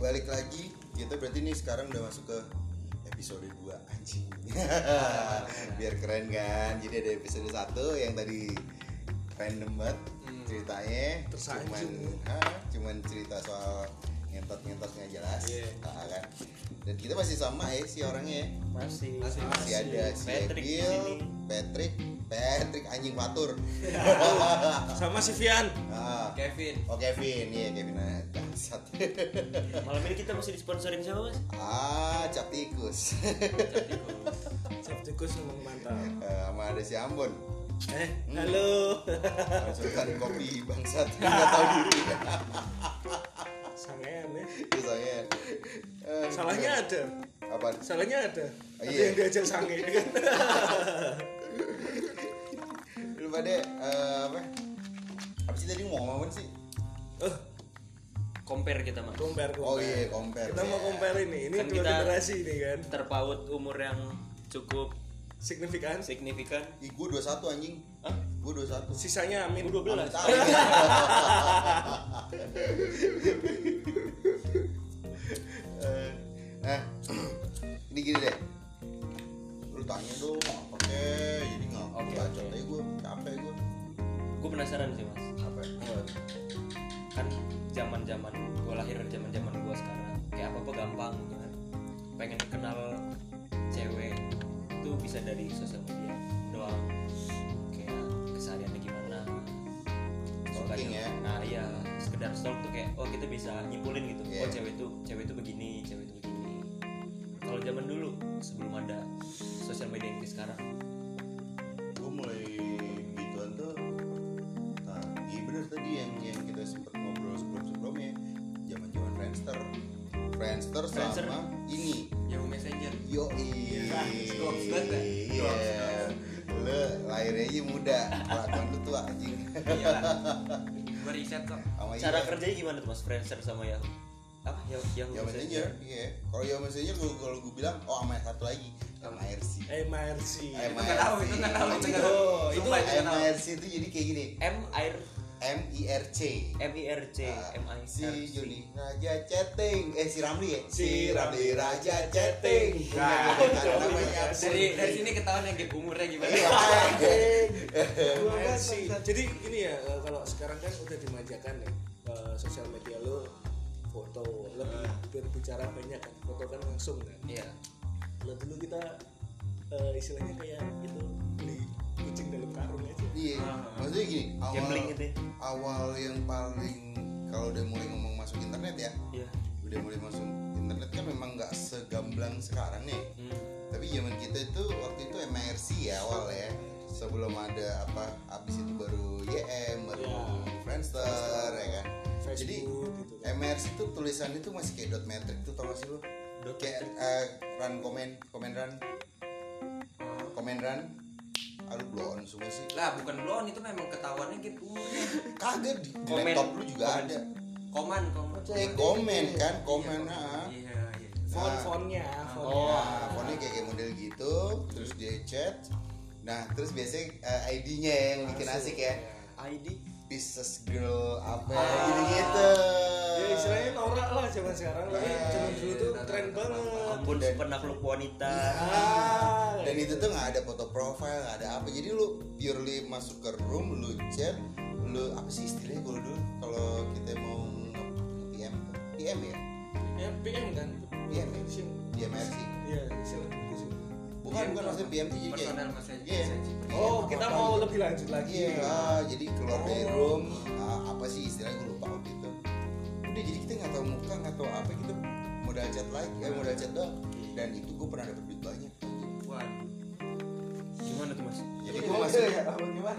balik lagi. Kita berarti nih sekarang udah masuk ke episode 2 anjing. Biar keren kan. Jadi ada episode 1 yang tadi random banget Hmm. ceritanya. Tersanjung. Cuman ah, cuman cerita soal ngentot-ngentot nggak jelas. Iya. Ah, kan. Dan kita masih sama ya si orangnya ya. masih Masih- Masih ada si Patrick Ebil. Patrick, Patrick anjing fatur. sama si Vian Ah, Kevin Oh Kevin, iya Kevin ah, bangsat. malam ini kita masih disponsorin siapa mas ah, cap tikus. Sabtikus memang mantap Eh, sama ada si Ambon. eh halo Sultan kopi bangsat. Enggak tahu diri. sangean ya Itu saya. Eh, salahnya ada apa? salahnya ada Oh, ada iya. yang diajak sange kan Lu pada eh, apa? Apa sih tadi mau ngomongin sih? Compare kita mas compare compare Oh iya, compare. kita mau ya. compare ini ini Kan dua kita- generasi ini kan terpaut umur yang cukup signifikan signifikan Ih, gua 21 anjing. Hah? Gua 21. sisanya amin 12 Tahu. Eh, Nah, ini gini deh. Lu tanya dong apa kek, jadi nggak Oke, bacot oke. aja gue, capek gue. gue penasaran sih mas Apa? Kan zaman zaman gue lahir zaman zaman gue sekarang kayak apa apa gampang gitu kan pengen kenal cewek itu bisa dari sosial media doang kayak kesehariannya gimana Stalking ya? nah iya sekedar stalk tuh kayak oh kita bisa nyimpulin gitu Iya. oh itu cewek Sama ini. Yahoo Messenger. Yo Iya, Scopes banget ya? Iya. Lu lahirnya aja muda, kelakuan lu tua anjing. iya. Gue riset kok cara iya. kerjanya gimana tuh mas? Friendster sama Yahoo? Apa? Yahoo Yahoo Ya Messenger, iya. Kalau ya Messenger kalau kalau gue bilang, oh sama yang satu lagi, sama RC. MRC Eh, itu nggak tahu itu nggak tahu itu Oh, itu MRC itu jadi kayak gini, M M I R C. M I R C Ah, M I si Joni Raja Chatting. Eh si Ramli ya? Si Ramli Raja Chatting. Nah, namanya dari dari sini ketahuan yang gap umurnya gimana? Iya, anjing. MRC jadi ini ya eh, kalau sekarang kan udah dimanjakan ya sosial media lo foto lebih berbicara banyak kan foto kan langsung kan. Iya. Dulu kita eh, istilahnya kayak itu beli kucing dalam karung aja. Iya. Maksudnya gini awal Gambling itu ya? awal yang paling kalau udah mulai ngomong masuk internet ya iya. udah mulai masuk internet kan memang nggak segamblang sekarang nih. Hmm. tapi zaman kita itu waktu itu MRC ya awal ya sebelum ada apa abis itu baru YM baru Ya. Friendster ya kan? Jadi gitu kan. MRC itu tulisan itu masih kayak dot metric tuh tau gak sih lu? Dot kayak eh, run komen komen run. Komen run aduh blon semua sih lah bukan blon itu memang ketahuannya umurnya kagak di, di Komen. laptop lu juga Komen. ada koman koman eh komen kan komen ah iya iya font Nah. fontnya Oh. fontnya Nah, fontnya kayak, kayak model gitu, terus dia chat. Nah, terus biasanya eh, ID-nya yang bikin asik ya. ID Pieces girl apa Ah. gitu-gitu. ya istilahnya norak lah zaman sekarang tapi Eh, zaman dulu tuh iya, iya, banget ampun Dan- penakluk wanita ah Dan itu tuh nggak ada foto profile, nggak ada apa. Jadi lu purely masuk ke room, lu chat, lu apa sih istilahnya kalau dulu kalau kita mau nge-PM PM ya? ya PM kan PM ya? Sih, MRC. iya gitu sih Bukan, bukan maksudnya PM sih jadi kayak Iya. oh kita mau lebih lanjut lagi Iya, ah, jadi keluar dari room, ah, apa sih istilahnya gue lupa waktu itu. Udah jadi kita nggak tahu muka, nggak tahu apa kita modal chat lagi, eh modal chat doang. Dan itu gue pernah dapet duit banyak. Gimana tuh mas Jadi gue masuk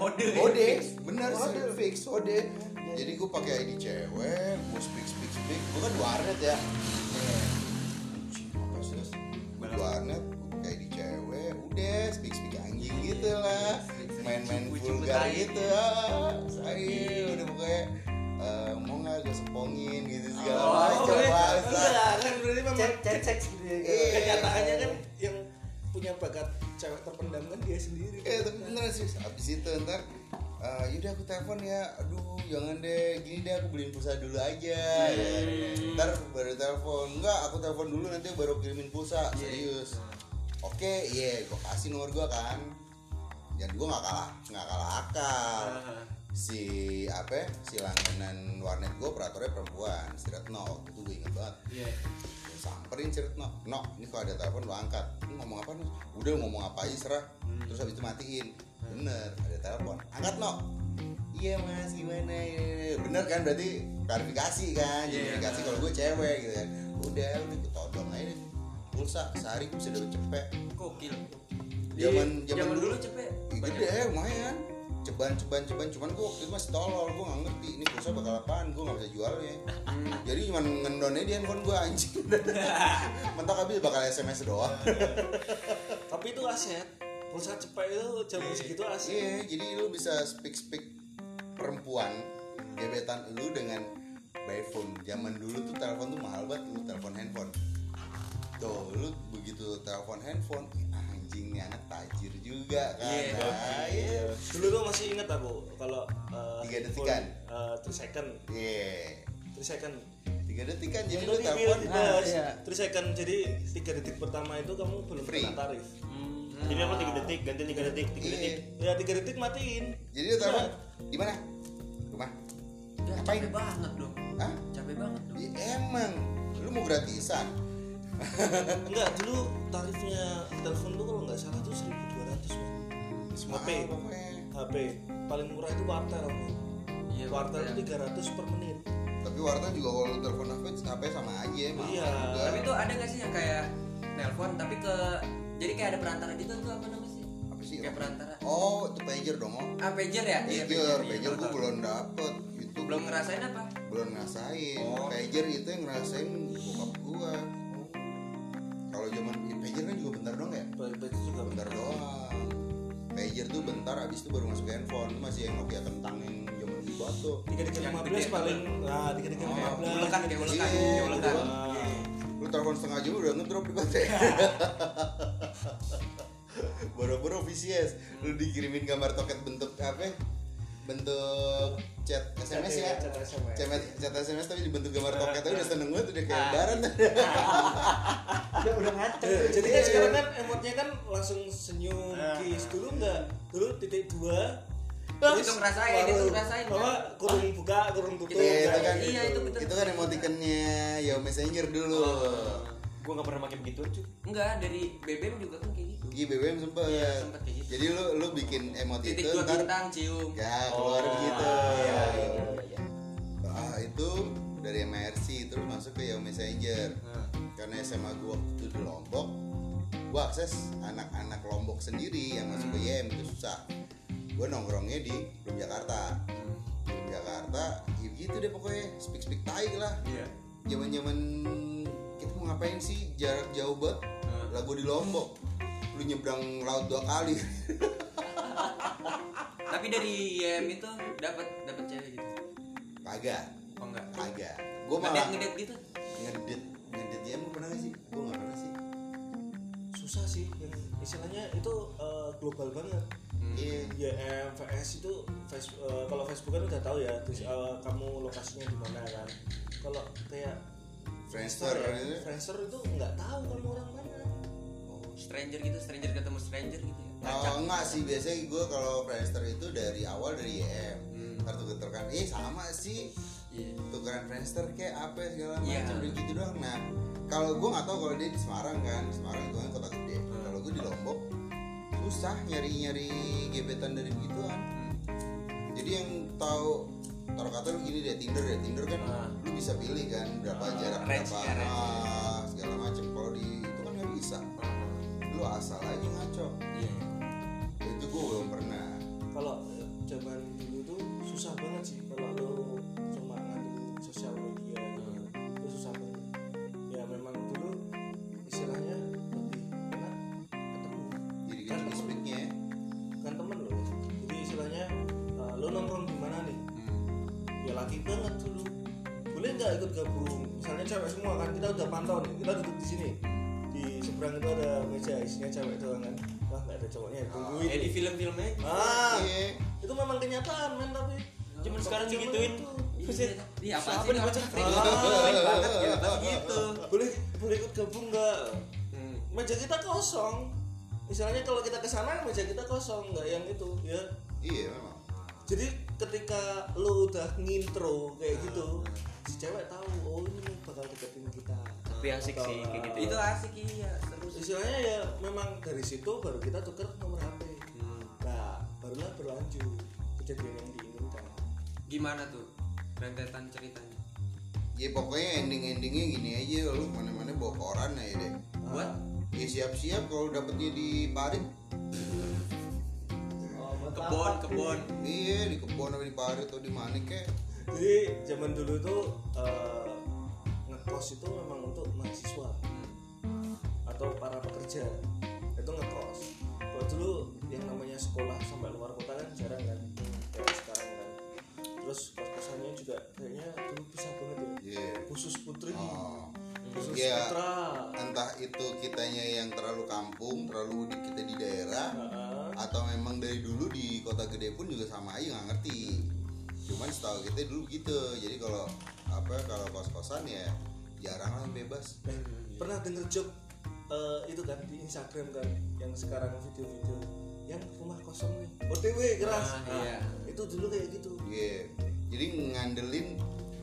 Kode. Ode, bener sih fix Ode. Jadi gue pakai ID cewek, gue speak speak speak. Gue kan warnet ya. Anjing, apa sih, Mas? Gua warnet, gue pakai ID cewek, udah speak speak anjing gitu lah. Main-main vulgar gitu. Ah, saya udah pokoknya eh, mau nggak gue sepongin gitu segala macam bahasa. Enggak, kan berarti memang cek cek cek gitu. Iya. kenyataannya kan punya bakat cewek terpendam kan dia sendiri. Eh tapi beneran sih Abis itu ntar "Eh, yaudah aku telepon ya aduh jangan deh gini deh aku beliin pulsa dulu aja. Ya. ntar baru telepon enggak aku telepon dulu nanti baru kirimin pulsa. Serius. Oke iya gue kasih nomor gue kan. Dan gue nggak kalah nggak kalah akal. Si apa ya, si langganan warnet gue operatornya perempuan si Retno itu gue inget banget. Iya. Samperin si Retno no ini kalau ada telepon lu angkat. Lu ngomong apa nih udah ngomong apa aja serah. Terus habis itu matiin. Bener ada telepon. Angkat no iya mas gimana? Ya bener kan berarti klarifikasi kan jadi Iya. klarifikasi kalau gue cewek gitu kan. Udah udah gue todong aja deh. pulsa sehari bisa dapet cepet. Gokil. Zaman- zaman zaman dulu. dulu cepet. Ih, gede lumayan ceban ceban ceban cuman gue waktu itu masih tolol gue nggak ngerti ini pulsa bakal apaan gue nggak bisa jualnya. Jadi cuman ngendonnya di handphone gue anjing. Mentok habis bakal sms doang. Tapi itu aset. Pulsa cepet itu zaman segitu aset. Iya jadi lu bisa speak speak perempuan gebetan lu dengan by phone. Zaman dulu tuh telepon tuh mahal banget lu telepon handphone. Tuh lu begitu telepon handphone anjing nih anak tajir juga kan Iya, Nah, iya dulu tuh masih inget aku kalau uh, Tiga detikan. uh, 3 second Iya. 3 second tiga detik kan jadi lu telepon Ah, dibahas, iya. 3 second jadi 3 detik pertama itu kamu belum Free. kena tarif jadi aku tiga detik ganti tiga detik tiga Iya. detik ya 3 detik matiin jadi lu telepon di mana rumah Ya, Ngapain? capek banget dong. Hah? Capek banget dong. Ya, emang lu mau gratisan enggak dulu tarifnya telepon tuh kalau nggak salah tuh 1200 Bang. Semahal HP. HP paling murah itu wartel Bang. Iya, wartel wartel. itu 300 per menit tapi warna juga kalau telepon HP HP sama aja Iya. juga. Tapi tuh ada gak sih yang kayak nelpon tapi ke jadi kayak ada perantara gitu tuh apa namanya sih? apa sih Kayak perantara. oh itu pager dong oh Ah, pager ya? Iya, pager iya, pager gua tahu. belum dapet itu belum ngerasain apa? belum ngerasain Oh. pager itu yang ngerasain bokap gua kalau zaman pager kan juga bentar dong ya? Itu juga. Bentar doang. Pager tuh bentar abis itu baru masuk handphone. Itu masih yang Nokia kentang yang zaman di batu tiga tiga Yang lima belas tuh, paling nah tiga tiga Oh, lima belas. ulekan kayak ulekan, Iya, kayak ulekan. lu telepon setengah jam udah ngedrop di baterai boro-boro VCS lu dikirimin gambar toket bentuk apa? Bentuk chat SMS ya Chat SMS. chat, chat SMS tapi dibentuk gambar toket udah seneng banget udah kayak lebaran. Udah udah ngaco. Eh, jadi kan sekarang kan emotnya kan langsung senyum kiss. Dulu enggak dulu titik dua. Itu ngerasain, itu baru- ngerasain, kan? apa kurung buka kurung tutup. Iya, itu kan Iya, itu betul. itu kan emoticonnya Yahoo Messenger dulu gue gak pernah pakai begitu cuy Enggak, dari BBM juga kan kayak gitu. Iya BBM sempet. Iya, sempet kayak gitu. jadi lu lu bikin emot Titik itu dua ntar bintang cium. ya keluar gitu iya, iya, iya. ah itu dari MRC terus masuk ke Yahoo Messenger karena SMA gua waktu itu di Lombok gua akses anak-anak Lombok sendiri yang masuk ke YM itu susah. Gua nongkrongnya di Belum Jakarta. Belum Jakarta ya gitu deh pokoknya. Speak speak tai lah. Iya. zaman zaman kita mau ngapain sih? Jarak jauh banget. Lah gua di Lombok. Lu nyebrang laut dua kali. Tapi dari YM itu dapat dapat cewek gitu. kagak. Oh enggak. kagak. Gua Ngedet malah ngedet gitu. ngedit ngedit YM pernah gak sih? Gua gak pernah sih. Susah sih. Yang istilahnya itu eh, global banget. Iya. YM VS itu face- eh, kalau Facebook kan udah tahu ya terus, eh, kamu lokasinya di mana kan. Kalau kayak Friendster ya, itu Friendster itu nggak tahu kamu orang mana Stranger gitu, stranger ketemu stranger gitu ya. Oh enggak sih biasanya gue kalau Friendster itu dari awal dari YM Hmm. ntar tuh tukeran eh sama sih Iya. tukeran Friendster kayak apa segala Iya. macam dan gitu doang nah kalau gue nggak tahu kalau dia di Semarang kan Semarang itu kan kota gede Hmm. kalau gue di Lombok susah nyari nyari gebetan dari begituan Hmm. jadi yang tahu taruh kata lu gini deh Tinder ya Tinder kan Ah. lu bisa pilih kan berapa jarak range berapa ya, range. ah, udah pantau nih kita duduk di sini di seberang itu ada meja isinya cewek doang kan wah nggak ada cowoknya tungguin Kayak di film-filmnya. ah Iya. itu memang kenyataan men tapi Cuman sekarang digituin. itu. Buset. Iya apa Siapa sih Ah. freak banget gitu pasti gitu boleh boleh ikut gabung nggak Hmm. meja kita kosong misalnya kalau kita ke sana meja kita kosong nggak yang itu ya iya memang jadi ketika lu udah ngintro kayak gitu si cewek tahu oh ini bakal deketin kita Tapi asik sih kayak gitu. itu asik iya seru sih. Istilahnya ya memang dari situ baru kita tuker nomor HP Hmm. nah barulah berlanjut. Kejadian yang diinginkan. Gimana tuh? Rentetan ceritanya? Ya pokoknya ending endingnya gini aja lu mana mana bawa koran aja deh. Buat? Ya siap siap kalau dapetnya di parit. Oh, kebon kebon. Iya di kebun atau di parit atau di mana kek. Jadi zaman dulu tuh eh, ngekos itu memang untuk mahasiswa atau para pekerja. Itu ngekos. Kalau dulu yang namanya sekolah sampai luar kota kan jarang kan? Kayak sekarang kan. Terus kos kosannya juga kayaknya dulu bisa banget ya. Iya. Khusus putri. Oh. Khusus Iya. putra. Entah itu kitanya yang terlalu kampung terlalu di kita di daerah Heeh. atau memang dari dulu di kota gede pun juga sama aja nggak ngerti. Cuman setahu kita dulu gitu. Jadi kalau apa kalau kos kosan ya jarang lah bebas pernah denger job eh, itu kan di Instagram kan yang sekarang video-video yang rumah kosong nih OTW keras Ah, iya. itu dulu kayak gitu Iya. jadi ngandelin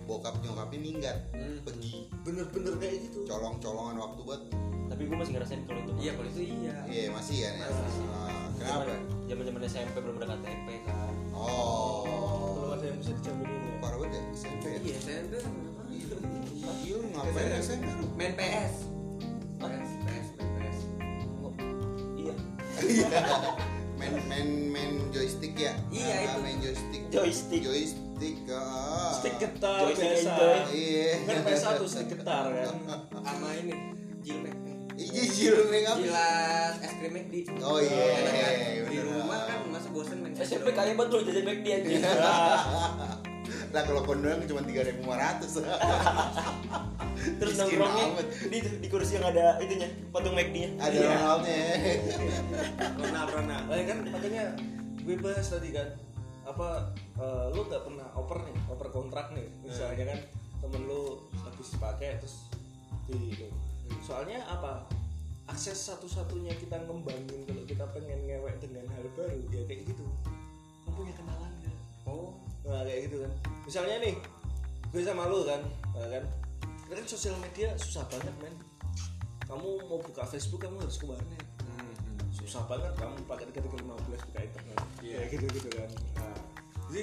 bokap nyokapnya minggat Hmm. pergi bener-bener kayak gitu colong colongan waktu buat Tapi gue masih ngerasain kalau itu. iya kalau itu iya iya masih kan ya Masih. Ah, kenapa Zaman zaman SMP belum ada KTP kan. oh belum ada yang bisa dijaminin ya parah banget ya SMP ya? iya saya tuh Iya, lu ngapain SMP lu? main PS PS PS main PS Iya. main main main joystick ya? Iya, Ah, itu. main joystick. Joystick. joystick ah. stick getar Joystick biasa. iya. Kan PS satu stick getar kan? Sama ini jilmek iya jil make up jilat es krim di oh iya kan? di rumah kan masa bosen main PS SMP kaya banget lu jajan back dia nah kalau kondoran cuma tiga ribu lima ratus. Terus nongkrongnya di, di kursi yang ada itunya, patung McD-nya. ada Iya. Ronaldnya pernah pernah. Nah, kan makanya gue bahas tadi kan apa eh, lu nggak pernah oper nih oper kontrak nih misalnya kan temen lu habis pakai terus di itu. soalnya apa? Akses satu-satunya kita ngembangin kalau kita pengen ngewek dengan hal baru ya kayak gitu. Kamu punya kenalan nggak? Oh nah kayak gitu kan. Misalnya nih gue sama lu kan nah, kan. Ini kan sosial media susah banget men. Kamu mau buka Facebook kamu harus ke warnet. Susah banget kamu pakai tiga tiga lima belas buka internet. Kayak gitu gitu kan. Nah, jadi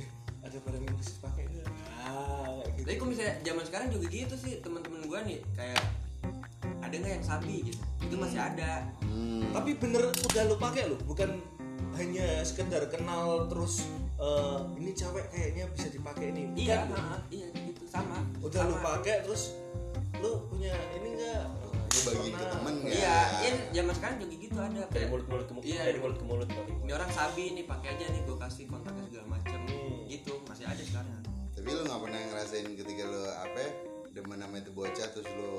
eh, ada barang yang bisa dipakai nggak? Nah kayak gitu. tapi kok misalnya zaman sekarang juga gitu sih teman-teman gua nih kayak ada nggak yang sabi gitu? Itu masih ada. Hmm. tapi bener udah lu pakai lo bukan hanya sekedar kenal terus eh, ini cewek kayaknya bisa dipakai ini. Bukan, iya nah. iya gitu sama. Udah lu pakai terus lu punya ini enggak lu bagiin ke temen nggak? Iya iya zaman sekarang juga gitu ada Dari kayak mulut mulut ke mulut, Iya. dari mulut ke mulut. ini orang sabi nih pakai aja nih gue kasih kontaknya segala macam Hmm. gitu masih ada sekarang. Tapi lu nggak pernah ngerasain ketika lu apa ya, demen sama itu bocah terus lu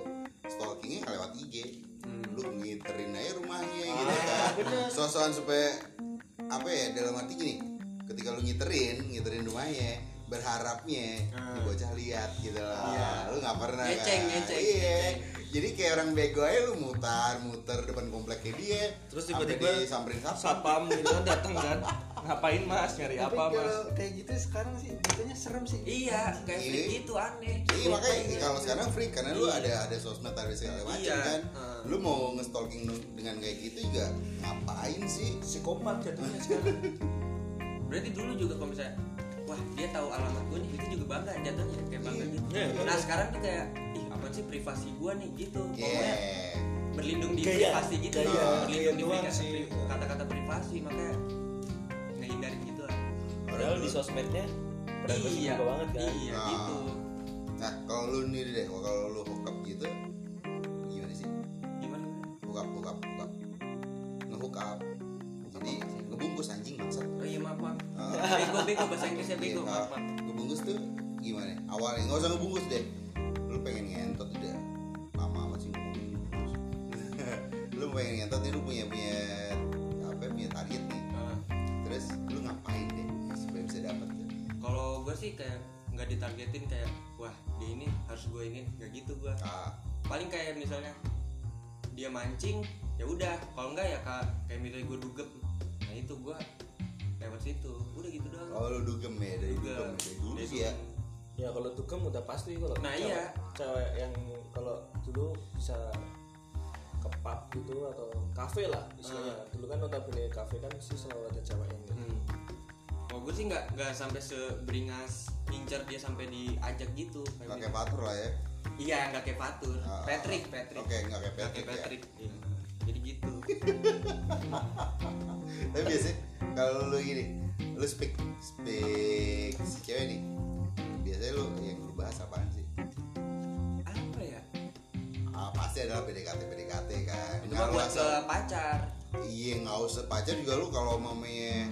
stalkingnya lewat IG lu ngiterin aja rumahnya gitu kan? sosokan supaya apa ya dalam arti gini ketika lu ngiterin ngiterin rumahnya berharapnya di bocah lihat gitu lah lu nggak pernah Ngeceng, kan? ngeceng, iya ngeceng. jadi kayak orang bego aja lu mutar muter depan kompleknya dia Terus tiba-tiba disamperin satpam satpam gitu kan datang kan ngapain mas nyari Tapi apa mas kayak gitu sekarang sih jatuhnya serem sih. iya kayak Iya. freak gitu aneh Iya makanya kalau sekarang free karena lu ada ada sosmed ada segala macam Iya. kan. Heeh. Lu mau nge-stalking dengan kayak gitu juga ngapain sih? psikopat jatuhnya sekarang berarti dulu juga kalau misalnya wah dia tahu alamat gue nih itu juga bangga jatuhnya kayak bangga gitu Iya, iya. nah sekarang tuh kayak ih apa sih privasi gue nih gitu pokoknya Yeah. berlindung di Gaya. privasi gitu Gaya. loh. berlindung Gaya di privasi- kata-kata privasi makanya ngehindarin gitu lah Padahal di sosmednya privacy iya banget kan. iya Nah. gitu Nah kalau lu nih deh, kalau lu hook up gitu gimana sih? gimana Hook up, hook up, hook up. Nge-hook up. Jadi ngebungkus anjing maksud. Maaf Ah. bego bego bahasa Inggrisnya bego Iya, maaf maaf ngebungkus tuh gimana? Awalnya nggak usah ngebungkus deh. Lu pengen ngentot udah lama amat sih ngomongin lu pengen ngentot nih lu punya punya apa ya, punya target nih. Ah. terus lu ngapain deh gue sih kayak nggak ditargetin kayak wah dia ini harus gue ini nggak gitu gue ah, paling kayak misalnya dia mancing ya udah kalau enggak ya kak kayak misalnya gue dugem nah itu gue lewat situ udah gitu doang oh lu dugem ya dari dugem Dugem. dari dulu Dari sih ya ya kalau dugem udah pasti kalau Nah, cewek, iya. cewek yang kalau dulu bisa ke pub gitu atau kafe lah istilahnya Ah. dulu kan notabene kafe kan sih selalu ada cewek yang gitu. hmm. oh gue sih nggak nggak sampai seberingas ngincer dia sampai diajak gitu nggak Kayak kayak patur lah ya gitu. iya nggak kayak Fatur Ah, Patrick Patrick oke nggak kayak Patrick kayak ya Patrick Iya. jadi gitu tapi biasanya kalau lu gini lu speak speak si cewek nih biasanya lu yang lu bahas apaan sih? Apa ya? Ah, pasti adalah PDKT PDKT kan. Itu Nggak mah buat ke usah- pacar. Iya nggak usah. Pacar juga lu kalau mamanya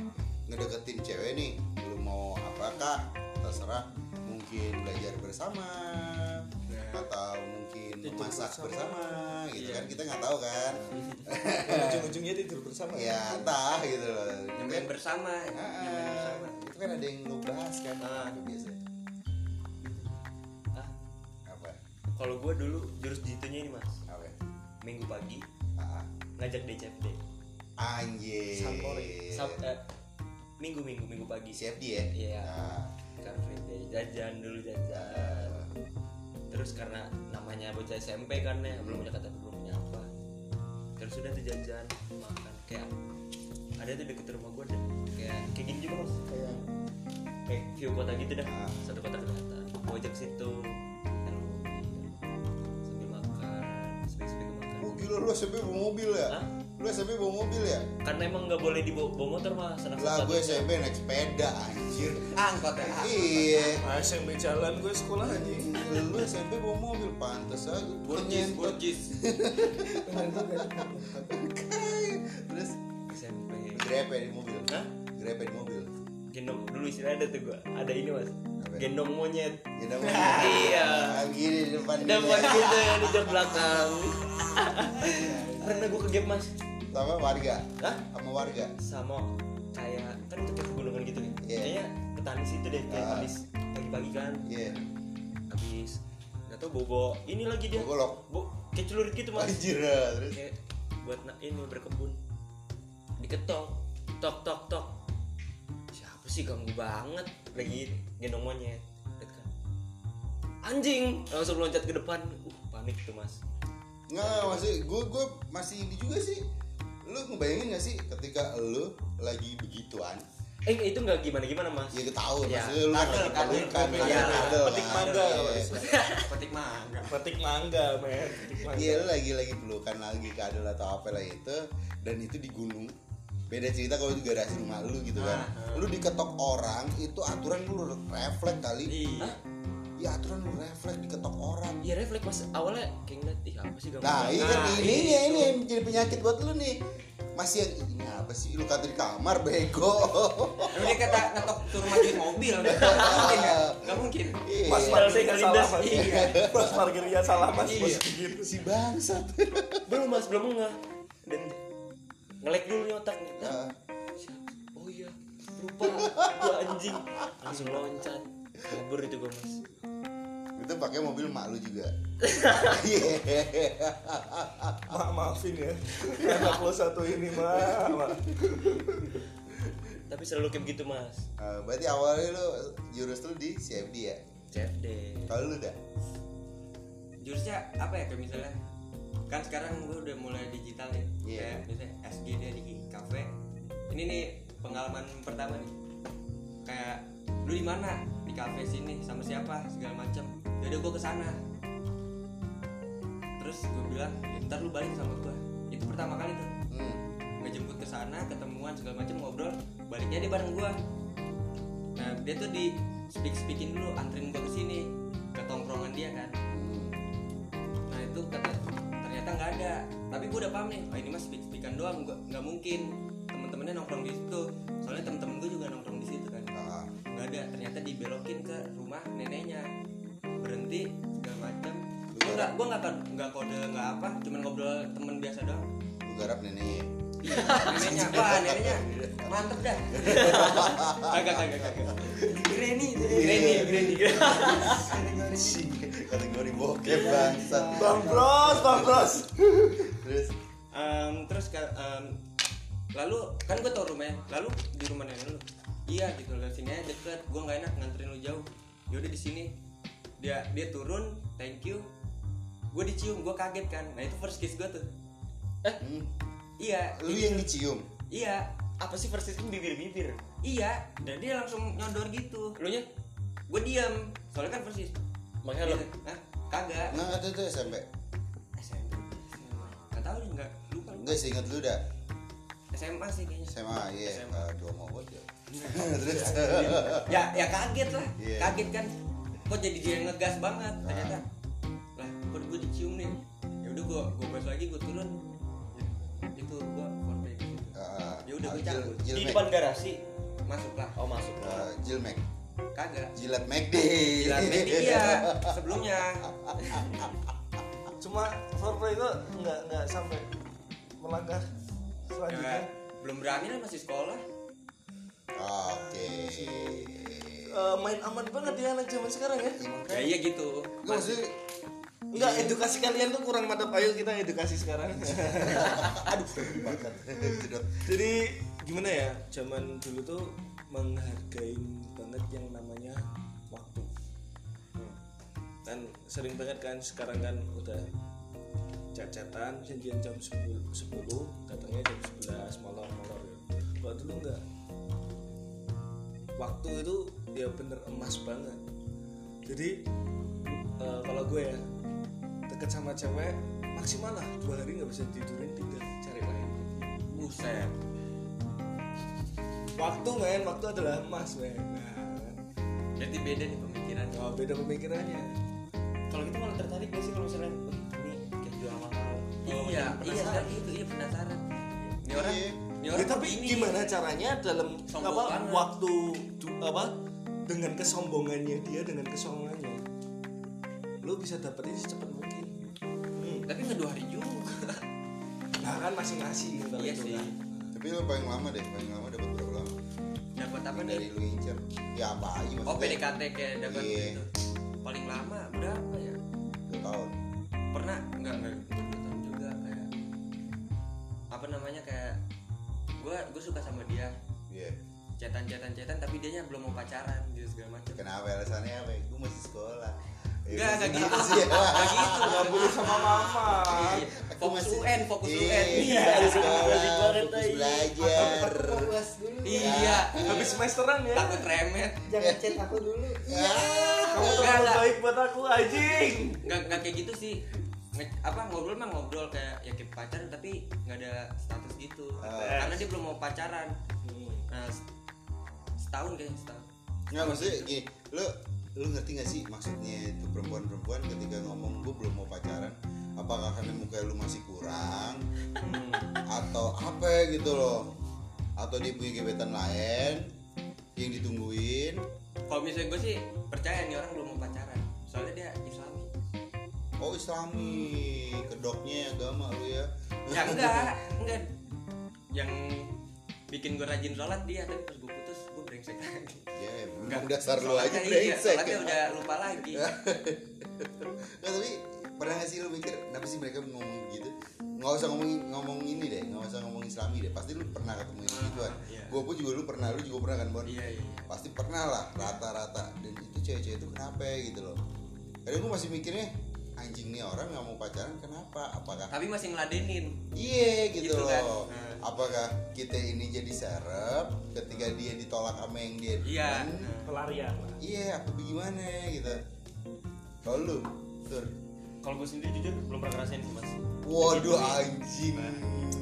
ngedeketin cewek nih lu mau apakah terserah. Mungkin belajar bersama. Atau mungkin Tidur memasak bersama. bersama, gitu Iya. kan? Kita nggak tahu kan? Ujung-ujungnya tidur bersama. Ya entah gitu loh. Bersama. Ah, nyampein bersama. Itu kan ada yang lu bahas kan Ah. itu biasa ah. Apa? Kalau gue dulu jurus jitunya ini mas. Apa? Minggu pagi. Ah, ngajak DCFD anjir. Sampori. Sab eh, minggu minggu minggu pagi. CFD ya? Iya. Ah, Car Free Day jajan dulu jajan terus karena namanya bocah SMP kan ya belum punya kata belum punya apa. Terus udah tuh jajan makan kayak ada tuh deket rumah gue deh. Kayak kayak gini juga mas. Kayak kayak view kota gitu dah. Ah. satu kota kelihatan gue ajak situ kan sambil makan spek-spek makan. Oh gila lu bawa mobil ya? Hah? Lu SMP bawa mobil ya? karena emang nggak boleh dibawa bawa motor mas anak Lah gue. SMP naik sepeda anjir. Angkot ya. Iya. Nah, SMP jalan gue sekolah aja Lu SMP bawa mobil pantes aja. Burgis Nyentot. burgis Terus? SMP grepe di mobil. Hah? Grepe di mobil. Gendong dulu istilah ada tuh gua. Ada ini mas. Gendong monyet. Gini mobil Iya. Ah, Gini di depan dapat gitu ya di jam belakang. Pernah gua ke gap mas Sama warga. Hah? Sama warga. Sama kayak kan itu kayak pegunungan gitu ya Iya. kayaknya petani situ deh kayak habis pagi-pagi kan. Iya. Habis nggak tahu bobo ini lagi dia. Bawa golok bo kayak celurit gitu mas. Anjir ah, Terus? Kayak buat na- ini berkebun. Diketok. Tok tok tok. Siapa sih ganggu banget? Lagi gendong monyet. Lihat kan. Anjing! Langsung loncat ke depan. Uh panik tuh mas. Nggak, masih gue gue masih ini juga sih lu ngebayangin gak sih ketika lu lagi begituan? Eh itu nggak gimana gimana mas? Ya tahu Ya, maksudnya lu pelukan kadel, kadel, ya. Petik mangga. Mas. petik mangga. Petik mangga men. Petik mangga. Iya lu lagi lagi pelukan lagi kadel atau apa lah itu dan itu di gunung. Beda cerita kalau di garasi rumah lu gitu kan. Ah, lu diketok orang itu aturan lu refleks kali. Iya ya aturan lu refleks diketok orang. Iya refleks mas awalnya kayak ngeliat ih apa sih nah ini kan Nah, ini itu. ini yang jadi penyakit buat lu nih. Masih yang ini apa sih? Lu kata di kamar bego. Dia kata ngetok suruh majuin mobil Nggak mungkin ya? Nggak mungkin. Iya. pas kali salah mas Iya. pas parkirnya salah mas Iya. mas gitu. Si bangsat. Belum mas belum nggak dan ngelek dulu nih otak nih. Siapa? oh iya lupa. Gua anjing. Langsung loncat kabur itu gua mas. Itu pakai mobil mak lu juga. Iya. mak maafin ya. Anak lo satu ini mak. Tapi selalu kayak gitu mas. Nah, berarti awalnya lu jurus lu di CFD ya? CFD kalau lu dah? Jurusnya apa ya kayak misalnya? Kan sekarang gue udah mulai digital ya. Iya. Kayak misalnya SG dia di cafe Ini nih pengalaman pertama nih. Kayak lu di mana di cafe sini sama siapa segala macam Yaudah gue ke sana. Terus gue bilang ya, ntar lu balik sama gue Itu pertama kali tuh. Hmm. ngejemput ke sana ketemuan segala macam ngobrol. Baliknya dia bareng gua. Nah dia tuh di speak speakin dulu anterin gua ke sini ke tongkrongan dia kan. Nah itu kata ternyata nggak ada. Tapi gua udah paham nih oh ini mah speak speakan doang nggak mungkin. Temen-temennya nongkrong di situ. Soalnya temen-temen gua juga nongkrong di situ kan dibelokin ke rumah neneknya. Berhenti segala macam gua nggak gua nggak nggak kode nggak apa cuman ngobrol temen biasa doang. Lu garap neneknya. Neneknya apa? Neneknya? Mantep dah. Kagak kagak kagak. Granny Granny Granny Anjing, kategori. Bokep bangsat. Bang bros bang bros. Terus? Em, terus em, lalu kan gue tau rumahnya. Lalu di rumah nenek lu iya gitu lah sini aja deket. Gue nggak enak nganterin lu jauh. Yaudah di sini. Dia dia turun. Thank you. Gue dicium. Gue kaget kan. Nah itu first kiss gue tuh. Hmm, iya lu yang dicium? Iya. Apa sih persis ini? Bibir-bibir? Iya. Dan dia langsung nyodor gitu. Lu nya? Gue diam soalnya kan persis makanya lo Hah? kagak. Nah itu tuh SMP SMP nggak tahu nggak. Lupa lupa enggak sih inget lu dah SMA sih kayaknya. SMA iya SMA. eh, dua mau ya terus? Ya ya kaget lah. Iya. kaget kan. Kok jadi dia ngegas banget ternyata. Lah kok gue dicium nih? Ya udah gue gue balik lagi gue turun. Itu gue situ. uh, Ya udah, gua Jil- cabut. di depan garasi? Masuk lah. Oh masuk uh, Jilmek. Kagak. Jilat McD Jilat McD iya. Sebelumnya. Cuma foreplay itu nggak nggak sampai melangkah ya, selanjutnya belum berani lah masih sekolah oke Eh, main aman banget ya anak zaman sekarang ya ya iya gitu Enggak maksudnya Enggak, edukasi kalian tuh kurang mantap. Ayo kita edukasi sekarang. Jedot. Jadi gimana ya? Zaman dulu tuh menghargai banget yang namanya waktu. Kan sering banget kan sekarang kan udah cacatan janjian jam 10, 10 datangnya jam 11 molor-molor ya. Kalau dulu enggak. Waktu itu ya bener emas banget. Jadi eh, kalau gue ya deket sama cewek maksimal lah dua hari nggak bisa tidurin tinggal cari lain buset waktu men waktu adalah emas men nah, jadi beda nih pemikiran oh, beda pemikirannya kalau gitu malah tertarik gak sih kalau misalnya iya iya penasaran. kan itu iya penasaran. Ini orang Iya. ini ya, orang tapi ini. gimana caranya dalam apa waktu apa dengan kesombongannya dia dengan kesombongannya lu bisa dapetin secepat mungkin. Hmm. tapi nggak dua hari juga. Nah kan masing-masing kalau Iya itu sih. kan. tapi lu paling lama deh paling lama dapat berapa lama? Dapat apa dari lu incer ya apa aja oh maksudnya PDKT kayak dapat Iya. gitu. Paling lama berapa ya? Dua tahun. Pernah? Nggak nggak apa namanya kayak gue gue suka sama dia iya cetan cetan cetan tapi dia belum mau pacaran gitu segala macam kenapa alasannya apa gue masih sekolah Enggak, enggak gitu. sih Enggak gitu. nggak boleh sama mama Iya, Fokus UN, fokus Iya, UN. Iya, fokus tai. belajar. Iya, habis semesteran ya takut remet. Jangan chat aku dulu. Iya. kamu Enggak, terlalu enggak. baik buat aku anjing Nggak nggak kayak gitu sih. Nge- apa ngobrol mah ngobrol kayak ya kayak pacaran tapi nggak ada status gitu. Ah. Karena dia belum mau pacaran. Nah, s- setahun kayaknya setahun. Nggak maksudnya gini, lu lu ngerti gak sih maksudnya itu perempuan-perempuan ketika ngomong gue belum mau pacaran apakah karena muka lu masih kurang atau apa gitu loh atau dia punya gebetan lain yang ditungguin Kalau misalnya gue sih percaya nih orang belum mau pacaran. Soalnya dia. Oh islami kedoknya agama lu ya Ya enggak, enggak. Yang bikin gue rajin sholat dia tapi pas gue putus gue brengsek lagi. ya Enggak. dasar lu aja iya, brengsek sholatnya udah lupa lagi. Nggak, tapi pernah gak sih lu mikir kenapa sih mereka ngomong gitu nggak usah ngomong ngomong ini deh nggak usah ngomong islami deh pasti lu pernah ketemu yang gituan iya. gue pun juga lu pernah lu juga pernah kan bon Iya, iya. pasti pernah lah rata-rata dan itu cewek-cewek itu kenapa ya gitu loh kadang gue masih mikirnya anjing nih orang nggak mau pacaran kenapa apakah Tapi masih ngeladenin. iya gitu, Gitu kan. loh Nah. apakah kita ini jadi serep ketika dia ditolak sama yang dia Iya. pelarian lah iya apa gimana gitu kalau lu tur kalau gue sendiri jujur belum pernah ngerasain sih mas. Waduh anjing.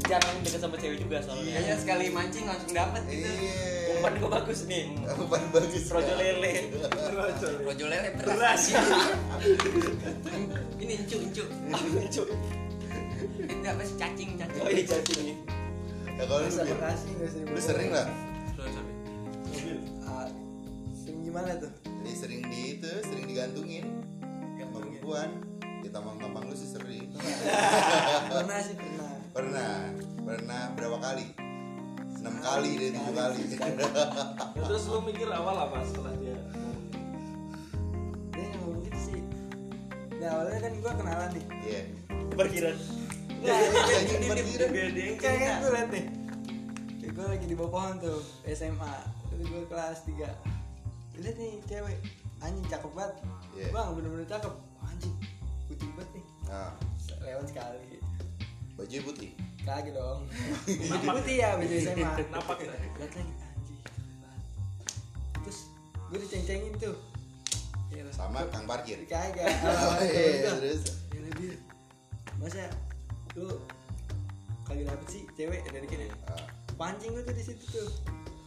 Jarang deket sama cewek juga soalnya. Kayaknya sekali mancing langsung dapat gitu. iya. Umpan gue bagus nih. Umpan bagus. Rojo lele. Rojo lele. Beras. Ini encu encu. lucu Itu apa sih cacing cacing. oh iya cacing nih ya kalau lu nggak lu sering sorry. mobil Ah, sering gimana tuh? Jadi sering di itu sering digantungin. Sama perempuan di tampang-tampang lu sih sering. Pernah sih pernah. pernah pernah berapa kali? Enam kali deh tujuh kali. Ya, terus lu mikir awal apa setelah dia dia ngomong gitu sih. Nah awalnya kan gue kenalan nih. Iya. Parkiran Nah, parkiran. kayak gue liat nih. Gue lagi di bawah pohon tuh SMA terus gue kelas 3 lihat nih cewek. Anjing cakep banget. Iya. bang bener-bener cakep. Anjing putih banget nih. Nah. Lewat sekali. Baju putih? Kagak dong. Putih putih ya baju SMA Napak. Ya? lihat lagi. Anjing terus gue diceng-cengin tuh. Ya sama kang parkir. Kagak. Oh, iya, terus Ya lebih masa lu kagak dapet sih cewek dari kini ah, pancing lu tuh di situ tuh.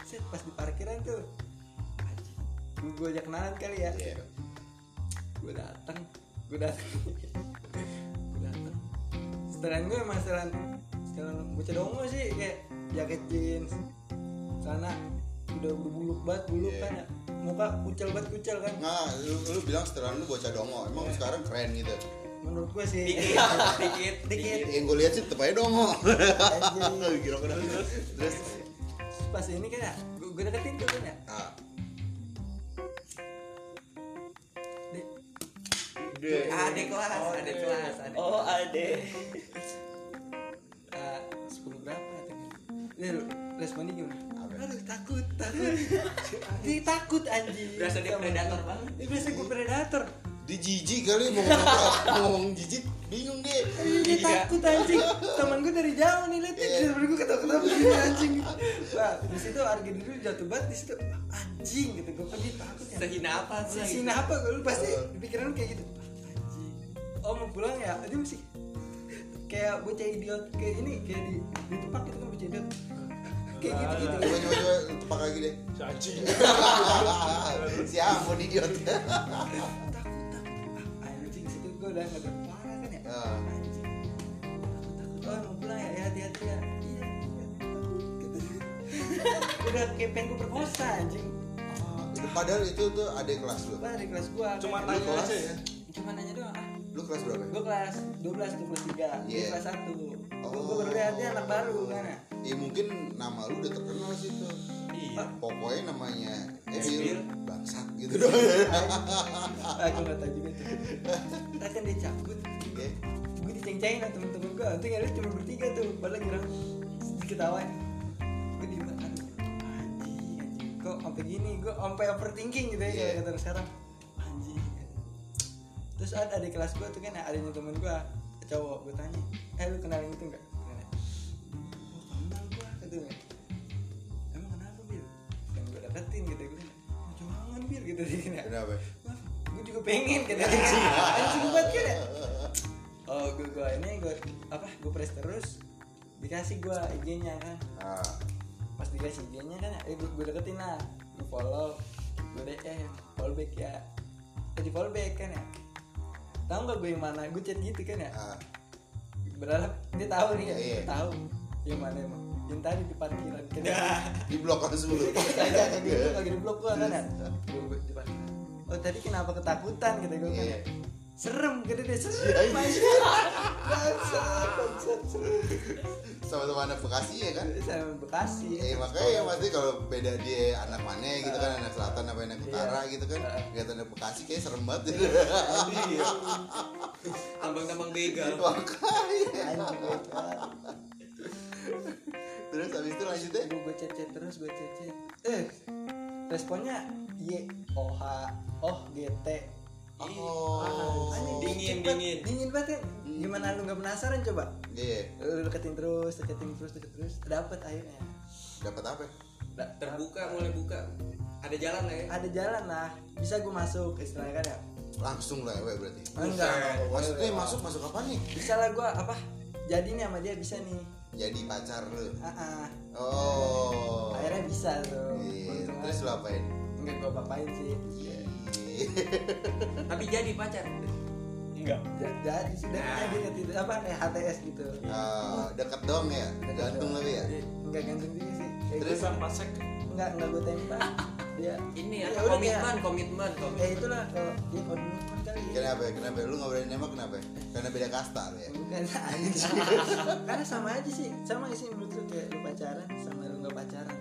Set pas di parkiran tuh. Gue gue ajak kenalan kali ya. Iya. Gue dateng gue dateng. Gue dateng. Setelan gue emang setelan setelan bocah dongo sih kayak jaket jeans sana udah berbuluk banget buluk Iya. kan ya. Muka kucel banget kucel kan. Nggak lu, lu bilang setelah lu bocah dongo emang Iya. sekarang keren gitu. Menurut gue sih. Dikit dikit Dikit. yang gue lihat sih tetep aja dongo. Anjing. Gila, terus pas ini kan ya gue, gue deketin tuh kan ya. Ah Dek, ada kelas ada kelas ada oh ade eh, sepuluh berapa katanya dia lu responnya gimana? Apa? aduh takut takut. Dia takut anjing. Berasa dia predator banget. dia berasa gue predator. Di jijik kali mau ngomong, mau ngomong jijik bingung deh dia takut anjing. Temen gue dari jauh nih lihat Iya. dia gue ketawa ketawa begini anjing. Wah di situ harga diri lu jatuh banget di situ anjing gitu. Gue kan dia takut ya? Sehina apa sih? Sini apa? Gue lu pasti pikiran lu kayak gitu oh mau pulang ya? Dia masih kayak bocah idiot kayak ini kayak di di tempat gitu kan bocah idiot. Kayak gitu gitu. Coba coba coba lagi deh Si anjing. si idiot. Takut takut. Ah, anjing situ gue udah nggak parah kan ya? Ah. anjing. Takut takut. Oh mau pulang ya? Ya hati-hati ya. Iya iya takut. Gitu udah kayak pengen gue perkosa anjing. Ah, itu padahal itu tuh adik kelas lu. Bah, di kelas gua Cuma kan. tanya kelas? aja ya. cuma nanya doang. Ah lu kelas berapa? Gue kelas 12 tuh kelas 3 dia Iya. kelas 1 Oh. gue baru lihat dia anak baru kan ya mungkin nama lu udah terkenal sih tuh iya. Pokoknya namanya Emil. Bangsat gitu. Doang aku nggak tahu juga tuh. Kan dia cabut. Oke. gue diceng-cengin sama temen-temen gue nanti ngeliat cuma bertiga tuh. Padahal ngira diketawain gue diem aduh anjing anjing. Kok sampai gini? Gue sampai overthinking gitu ya Iya. kayak kata sekarang terus ada adik kelas gue tuh kan adanya temen gue cowok gue tanya eh lu kenal yang itu enggak oh kenal gue katanya emang kenapa bil? Kan gue deketin gitu gue "Oh, jangan bil gitu kan ya kenapa? Gue juga pengen kata anjing anjing banget kan oh gue gue ini gue apa gue press terus dikasih gue IG-nya kan. Ah. Pas dikasih IG-nya kan eh gue, gue deketin lah gue follow gue DM follow back ya. Jadi follow back kan ya tahu nggak gue yang mana? Gue chat gitu kan ya? Ah. Berharap dia tahu nih ya Iya. Dia tahu yang mana emang. Yang tadi di parkiran kan ya di blok langsung lu kagak di blok gua kan ya? Di parkiran. oh tadi kenapa ketakutan gitu gue kan? Iya. ya serem gitu deh serem bangsat. Serem sama-sama anak Bekasi ya kan? Sama Bekasi. Eh makanya ya pasti kalau beda dia anak mana gitu kan anak selatan apa anak utara gitu kan lihat anak Bekasi kayak serem banget. Tambang-tambang begal. Makanya. Terus habis itu lanjutnya gue chat terus gue chat eh responnya y o h oh gt oh. Anjing, Dingin, dingin. dingin banget kan gimana lu nggak penasaran coba? Iya. Lu deketin terus deketin terus deketin terus. Dapet akhirnya. Dapat apa? Da- terbuka mulai buka. Ada jalan lah ya? Ada jalan lah. Bisa gue masuk istilahnya kan ya? Langsung lah ya berarti. Enggak. Enggak, maksudnya masuk masuk apa nih? Bisa lah gue apa? Jadi nih sama dia bisa nih. Jadi pacar lu? Ah ah. oh. Akhirnya bisa tuh. Iya, terus lu apain? Enggak gue papain sih. Iya. tapi jadi pacar? Enggak. Ja- jadi sih Nah. jadi ketika apa kayak HTS gitu. Ah, deket dong ya? Gantung tapi ya? Enggak gantung juga sih. Kayak Terus? gua- Bang Pasek. enggak enggak gue tembak. Dia ini Ya apa? udah, komitmen kayak- komitmen. Ya komitmen itulah kalau dia komitmen kali ya. Kenapa ya? kenapa lu nggak berani nembak kenapa karena beda kasta lu ya? Bukan karena sama aja sih. Sama sih menurut lu kayak lu pacaran sama lu nggak pacaran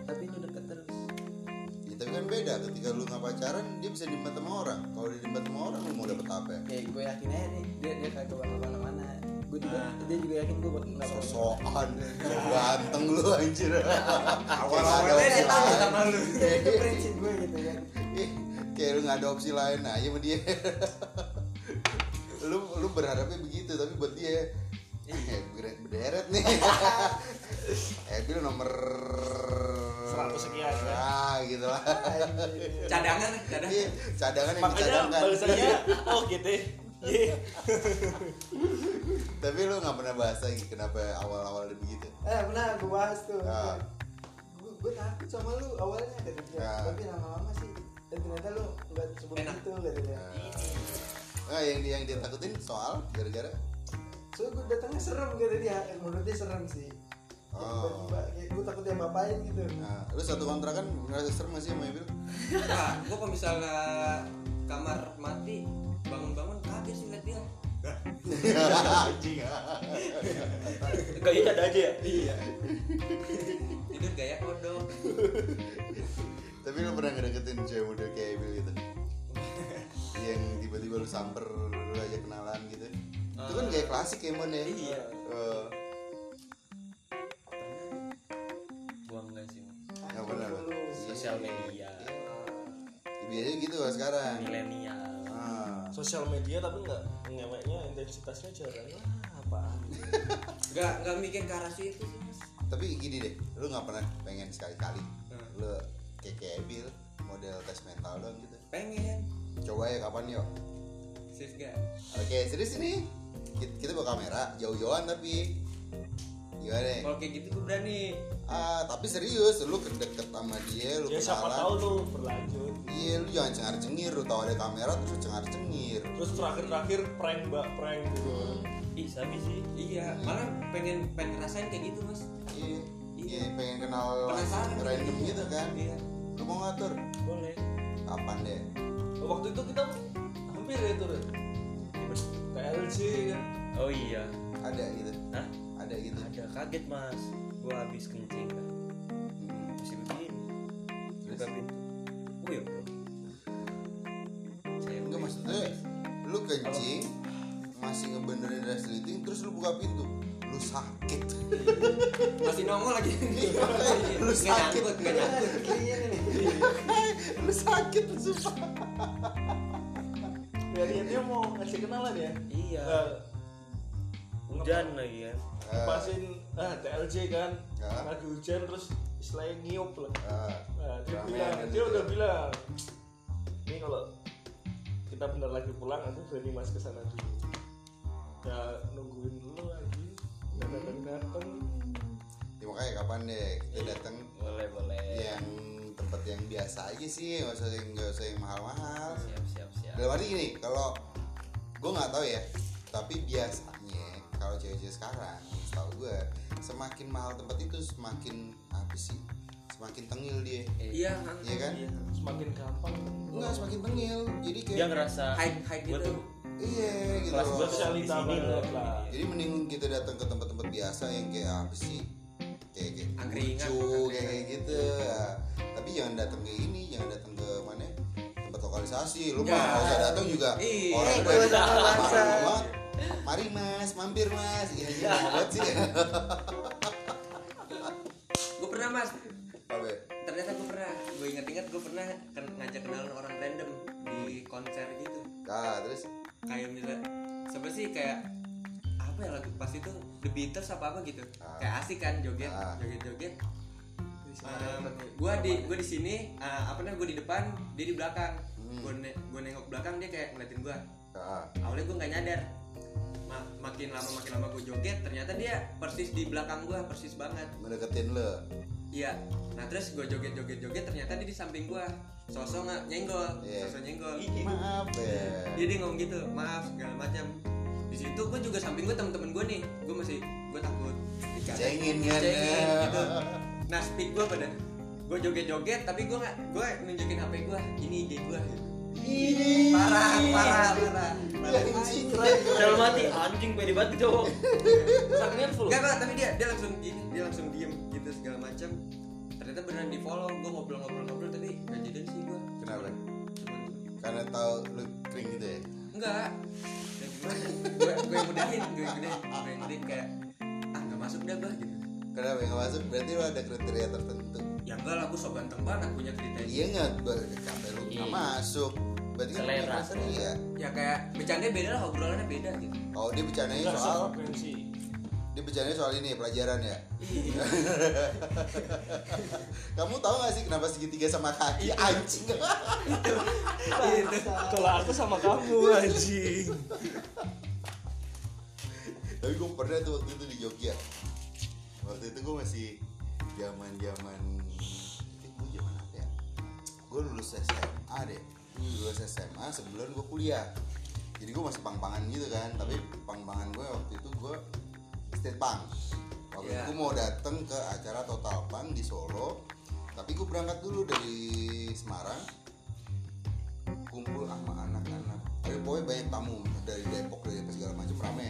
tapi kan beda. Ketika lu nggak pacaran dia bisa diembat sama orang. Kalau dia diembat sama orang lu mau dapet apa ya? kayak gue yakin aja nih dia dia kagak bakal ke mana-mana. Gue juga dia juga yakin gue bakal nggak sosokan. Ganteng lu anjir. Awal-awalnya dia tahu sama lu. itu prinsip gue gitu kan. Ih, kayak lu nggak ada opsi lain aja sama dia. Lu lu berharapnya begitu tapi buat dia eh ber- berderet nih. Eh nomor 100 sekian, ya. ah gitu lah Cadangan, cadangan. Iya, cadangan yang makanya dicadangkan balasannya oh gitu Iya. tapi lu nggak pernah bahas lagi kenapa awal-awal begitu eh pernah gue bahas tuh Ah. gue gue takut sama lu awalnya kata dia Ah. tapi lama-lama sih dan ternyata lu nggak sebut Enak. itu kata dia nah yang dia yang dia takutin soal gara-gara so gue datangnya serem kata dia menurut dia serem sih. Tiba-tiba kayak gue takut dia ngapain gitu nah, lu satu kontrakan ngerasa serem gak sih sama Ibil? Nah, gua kalau misalnya kamar mati, bangun-bangun kaget sih liat dia. anjing Gaya ada aja ya? Iya. Tidur gaya kodok. tapi lu pernah ngedeketin cewek muda kayak Ibil gitu yang tiba-tiba lu samper lu aja kenalan gitu itu kan kayak klasik ya mon ya Iya. Eh, nggak pernah lu Sosial media. biasanya gitu lah sekarang Milenial. ah. sosial media tapi nggak ngeweknya intensitasnya jarang lah apaan Gak gak mikir ke arah situ sih, Mas. tapi gini deh lu nggak pernah pengen sekali-kali Hmm. lu kayak kayak model tes mental dong gitu Pengen. coba ya kapan yuk Serius gak? oke serius ini kita, kita bawa kamera jauh-jauhan tapi gimana Kalau kayak gitu gue berani. ah tapi serius lu kedeket sama dia lu ya siapa kenalan tahu lu berlanjut iya lu jangan cengar cengir lu tahu ada kamera terus lu cengar cengir terus terakhir-terakhir prank mbak prank gitu Ih, sabi sih. Iya, malah pengen pengen ngerasain kayak gitu, Mas. iya Iya. iya pengen kenal Penasaran random iya. gitu kan Iya. lu mau ngatur Boleh. kapan deh waktu itu kita hampir ya tuh Ren. TLC kan Oh iya. ada gitu Hah? Ada gitu Ada kaget mas. Gua habis kencing kan. Hmm. Masih begini. Terus? Buka pintu. Oh ya bro. Cewek. enggak maksudnya lu kencing masih ngebenerin resleting terus lu buka pintu lu sakit Masih nongol lagi. Lu Nggak sakit. nyangkut, nggak nyangkut. Iya lu sakit lu sumpah ya niatnya mau ngasih kenalan ya Iya. Nah, Hujan lagi kan. Ah, pasin ah TLC kan Ah. lagi hujan terus istilahnya ngiup lah ah. nah, dia bilang kan dia gitu. udah bilang ini kalau kita benar lagi pulang aku berani mas ke sana dulu ya nungguin dulu lagi nggak datang datang ya makanya kapan deh kita datang Boleh boleh. yang tempat yang biasa aja sih nggak usah yang nggak usah yang mahal-mahal Siap siap siap. dalam arti gini kalau gue nggak tahu ya tapi biasanya kalau cewek-cewek sekarang setahu gue semakin mahal tempat itu semakin apa sih semakin tengil dia Iya, Iya kan? semakin gampang enggak semakin tengil jadi kayak Dia ngerasa High- high gua gitu. tuh iya gitu kelas loh. Sosialita banget lah. jadi mending kita datang ke tempat-tempat biasa yang kayak apa sih kayak kayak Angkringan, lucu kayak kayak gitu Ya. tapi jangan datang ke ini jangan datang ke mana tempat lokalisasi lu mah Ya. nggak usah datang juga Iya. orang udah gua mari mas mampir mas iya iya banget sih Gue pernah, Mas. apa ya? Ternyata gue pernah. Gue inget-inget gue pernah ken- ngajak kenalan orang random di konser gitu. ah terus Kayak misalnya siapa sih kayak apa ya lagu pas itu The Beatles apa apa gitu. Ah. Kayak asik kan joget, Ah. joget-joget. Um, gua di gua di sini uh, apa namanya gua di depan dia di belakang Hmm. ne- gua nengok belakang dia kayak ngeliatin gua ah awalnya gua nggak nyadar Ma- makin lama makin lama gua joget ternyata dia persis di belakang gua persis banget. Mendeketin lo iya. Nah terus gua joget joget joget ternyata dia di samping gua. Sosok nggak? Nyenggol. Iya. sosok nyenggol. Maaf ya dia dia ngomong gitu. Maaf segala macam. Di situ gua juga samping gua temen-temen gua nih. Gua masih gua takut. Cengin kan Cengin, gitu. Nah speak gue pada gue joget-joget tapi gue nggak gue nunjukin HP gue ini ide gue gitu. Parah parah parah Dalam hati anjing pede banget cowok. sakitnya full Enggak, enggak, tapi dia dia langsung gini, dia langsung diem gitu segala macam. ternyata beneran di follow gue ngobrol-ngobrol-ngobrol tapi gak jadian sih gue Kenapa? cuman Karena tahu lu kering gitu ya. enggak gimana gue gue yang udahin gue yang udahin gue yang udahin kayak ah nggak masuk dah gue gitu Kenapa nggak masuk? Berarti lu ada kriteria tertentu. ya enggak lah gue so ganteng banget punya kriteria Iya nggak? Kata lu nggak Iya. masuk. Berarti kan Selera. punya kriteria. ya kayak bercandanya beda lah obrolannya beda gitu Oh dia bercandanya Enggak soal dia bercandanya soal ini pelajaran ya. Kamu tahu gak sih kenapa segitiga sama kaki anjing? Kalau aku sama kamu anjing. Tapi gue pernah tuh waktu itu di Jogja. Waktu itu gue masih zaman zaman gue zaman apa ya? Gue lulus SMA deh. Lulus SMA sebulan gue kuliah. Jadi gue masih pang-pangan gitu kan. Tapi pang-pangan gue waktu itu gue state punk. Waktu Iya. itu gue mau dateng ke acara Total Punk di Solo. Tapi gue berangkat dulu dari Semarang kumpul sama anak-anak ada pokoknya banyak tamu dari Depok dari apa segala macam rame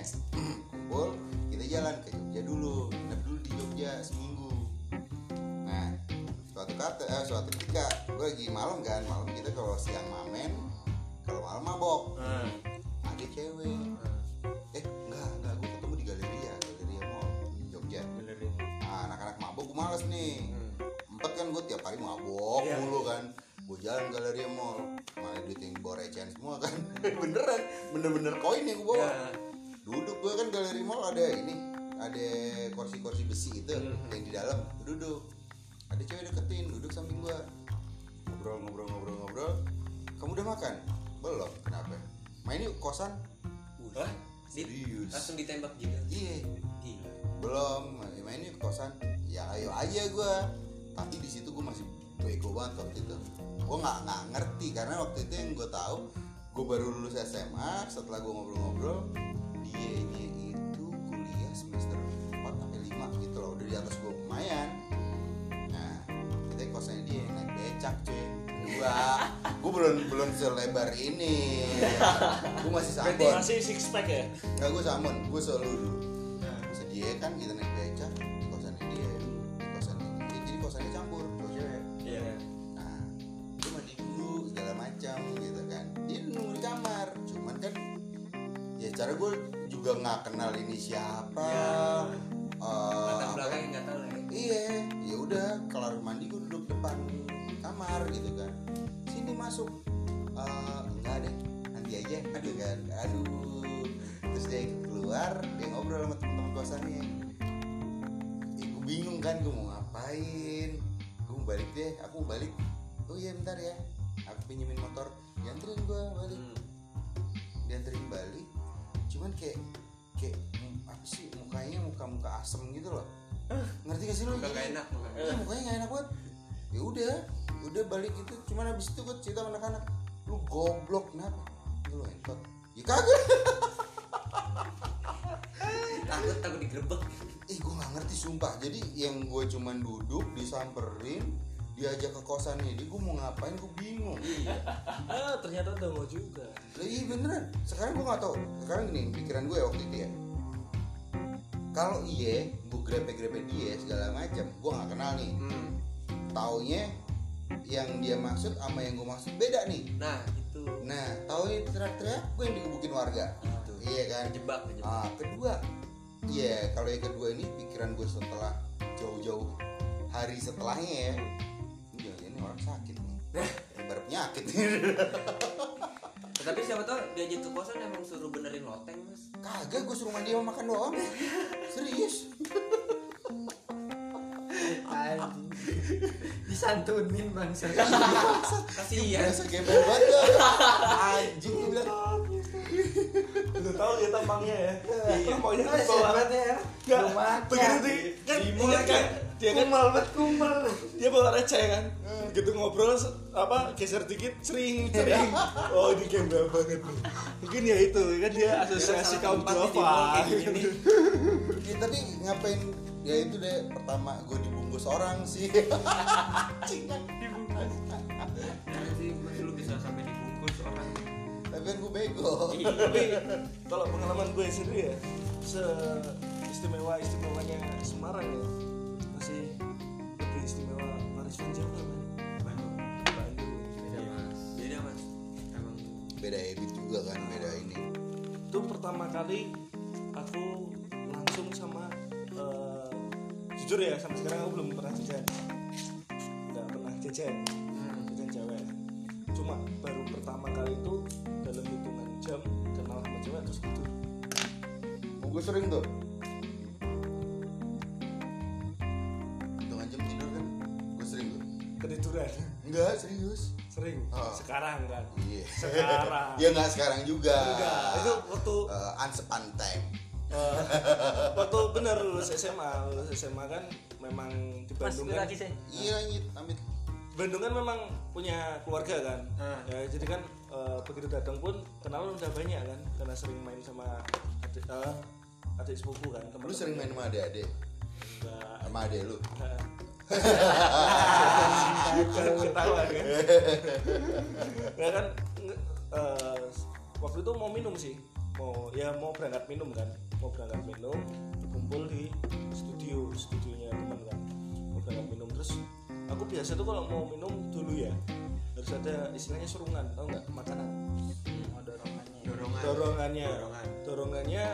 kumpul kita jalan ke Jogja dulu. Nginep dulu di Jogja seminggu. Nah suatu kata eh, suatu ketika gue lagi malam kan malam kita kalau siang mamen kalau malam mabok. Hmm. ada cewek. Eh enggak enggak gue ketemu di Galeria Galeria Mall di Jogja. Nah, anak-anak mabok gue males nih. Empat kan gue tiap hari mabok Iya. mulu kan. Gue jalan Galeria Mall mana duit yang recehan semua kan. Beneran bener-bener koin yang gue bawa. Ya. Duduk gue kan Galeri Mall ada ini ada kursi-kursi besi itu Hmm. yang di dalam. Duduk. Ada cewek deketin duduk samping gue ngobrol ngobrol ngobrol ngobrol. Kamu udah makan? Belum. Kenapa? Main yuk kosan. Di, serius. langsung ditembak gitu? Iya. Gila. Belum. Main yuk kosan. Ya ayo aja gue tapi di situ gue masih bego banget waktu itu. Gue nggak nggak ngerti karena waktu itu yang gue tahu gue baru lulus SMA setelah gue ngobrol-ngobrol dia itu kuliah semester 4 sampai 5 gitu loh. Udah di atas gue lumayan. Nah kita kosannya dia naik becak cuy. Dua gue belum belum selebar ini. Gue masih sambon Masih six pack ya? Enggak gue samon, gue selalu dulu. Terus dia kan kita naik becak di kosannya dia Di kosannya dia, jadi kosannya campur. Cowok cewek. Iya. Nah, dia mandi dulu segala macam gitu kan. Dia nunggu di kamar, cuman kan Ya cara gue juga nggak kenal ini siapa Ya. Eh, latar apa- belakangnya nggak tahu ya Iya, ya udah kelar mandi gue duduk depan kamar gitu kan. Sini masuk. Eh, enggak deh, nanti aja. Aduh kan, aduh. Terus dia keluar, dia ngobrol sama teman-teman kosannya. Eh, gue bingung kan, gue mau ngapain? Gue mau balik deh, aku mau balik. Oh iya bentar ya, aku pinjemin motor. Dianterin gue balik, Hmm. dianterin balik. Cuman kayak kayak apa sih mukanya muka-muka asem gitu loh. Ngerti gak sih lo? Gak enak? Iya mukanya gak enak banget. Ya udah udah balik itu cuman habis itu gue cerita sama anak-anak. Lu goblok kenapa? Lu entot. Ya kagak. Takut takut digerebek. Ih gue gak ngerti sumpah. Jadi yang gue cuman duduk disamperin diajak ke kosannya dia gue mau ngapain gue bingung Ah, ternyata udah mau juga. Lah iya beneran sekarang gue gak tau sekarang gini pikiran gue waktu itu ya kalau iya gue grepe-grepe dia segala macam gue gak kenal nih hmm. taunya yang dia maksud sama yang gue maksud beda nih nah itu Nah, tahu itu teriak-teriak, gue yang digebukin warga. Itu. Iya kan? kejebak kejebak Ah, kedua, iya kalau yang kedua ini pikiran gue setelah jauh-jauh hari setelahnya ya, ini ini orang sakit nih, lebar penyakit. tapi siapa tahu diajak ke kosan emang suruh benerin loteng mas Kagak, gue suruh mandi sama makan doang. Serius? Anjing. Disantunin bangsa. kasihan Biasa gembel banget. Anjing gue bilang. Udah tahu ya tampangnya ya. Iya. Maunya Oh, kan bawa hebat ya. Nggak, makan. begitu di kan ingat kan dia kan Kumal banget kumal. dia bawa receh kan gitu ngobrol apa geser dikit sering sering oh ini gembel banget nih mungkin ya itu kan dia asosiasi kaum duafa. Ya, tapi ngapain? Ya itu deh pertama gue dibungkus orang sih. Kan dibungkus. Sih mas lu bisa sampai dibungkus orang Tapi kan gue bego. Iya. tapi kalau pengalaman gue sendiri ya se istimewa istimewanya Semarang ya masih lebih istimewa beda habit juga kan beda ini. Itu pertama kali aku langsung sama eh, jujur ya sampai sekarang aku belum pernah jajan. Nggak pernah jajan. Jajan cewek cuma baru pertama kali itu dalam hitungan jam kenal sama cewek terus oh, gue sering tuh? Hitungan jam tidur kan? Gue sering tuh? Ketiduran enggak serius sering Oh. sekarang kan. Iya. Sekarang. Ya nggak sekarang juga. Enggak. Itu waktu uh, unsepan time eh, waktu bener lulus SMA lulus SMA kan memang di Bandung kan lagi sih. iya nyit amit. Bandung kan memang punya keluarga kan. Ah. ya jadi kan eh, begitu datang pun kenalan udah banyak kan karena sering main sama adik eh, adik sepupu kan lu sering main sama adik-adik? Sama adik lu ketawa kan ya kan waktu itu mau minum sih. Mau ya mau berangkat minum kan. Mau berangkat minum kumpul di studio studionya teman kan. Mau berangkat minum. Terus aku biasa tuh kalau mau minum dulu ya. Harus ada istilahnya surungan tau nggak? Makanan. Mau dorongannya. Dorongan. Dorongannya. Dorongan. dorongannya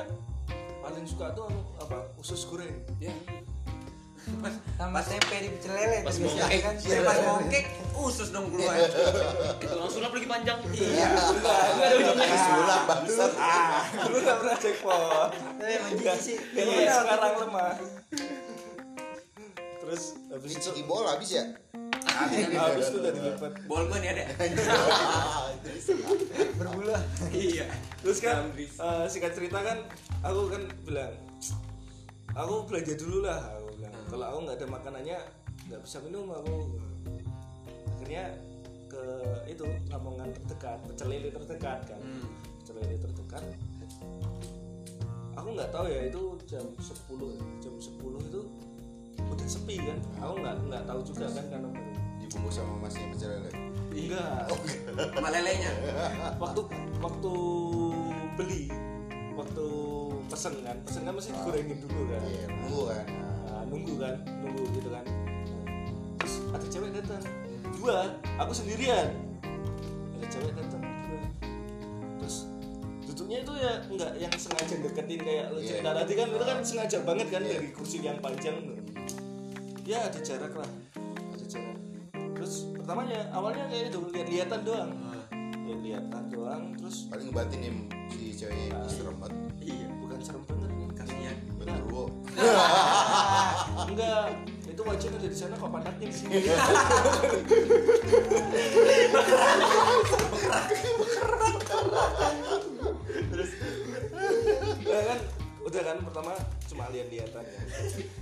paling suka tuh anu, apa? Usus goreng. Ya sama. tempe di pecel lele Pas tuh mau cake. kan? Ya pas mau cake usus dong keluar. Itu langsung sulap lagi panjang. Iya. Enggak ada ujungnya. Sulap bangsat ah dulu nggak pernah jackpot. Tapi emang jijik sih. Iya, sekarang. lemah. Terus habis itu? Ciki bola habis ya? Habis itu udah dilipat. bol gue nih ada berbulu iya. Terus kan eh, singkat cerita kan aku kan bilang aku belanja dulu lah kalau aku nggak ada makanannya nggak bisa minum aku. Akhirnya ke itu lamongan terdekat pecel lele terdekat kan. Hmm. pecel lele terdekat. Aku nggak tahu ya itu jam 10 jam 10 itu udah sepi kan. Aku nggak nggak tahu juga kan karena baru dibungkus sama masnya pecel lele? Enggak. Sama lelenya? Waktu waktu beli waktu pesen kan. Pesen kan mesti digorengin dulu kan. Iya nunggu kan nunggu kan nunggu gitu kan. Terus ada cewek datang. Dua aku sendirian. Ada cewek datang dua. Terus duduknya itu ya nggak yang sengaja deketin kayak lo Iya. cerita tadi kan itu kan sengaja banget kan Iya. dari kursi yang panjang ya ada jarak lah. Ada jarak. Terus pertamanya awalnya kayak itu lihat-lihatan doang. Lihat-lihatan doang terus paling ngebatinin si cewek ini serem banget iya bukan serem banget nih kasihan Benturwo enggak. Itu wajah ada di sana kok pantatnya di sini? Nah, kan? Udah kan pertama cuma lihat-lihatan ya.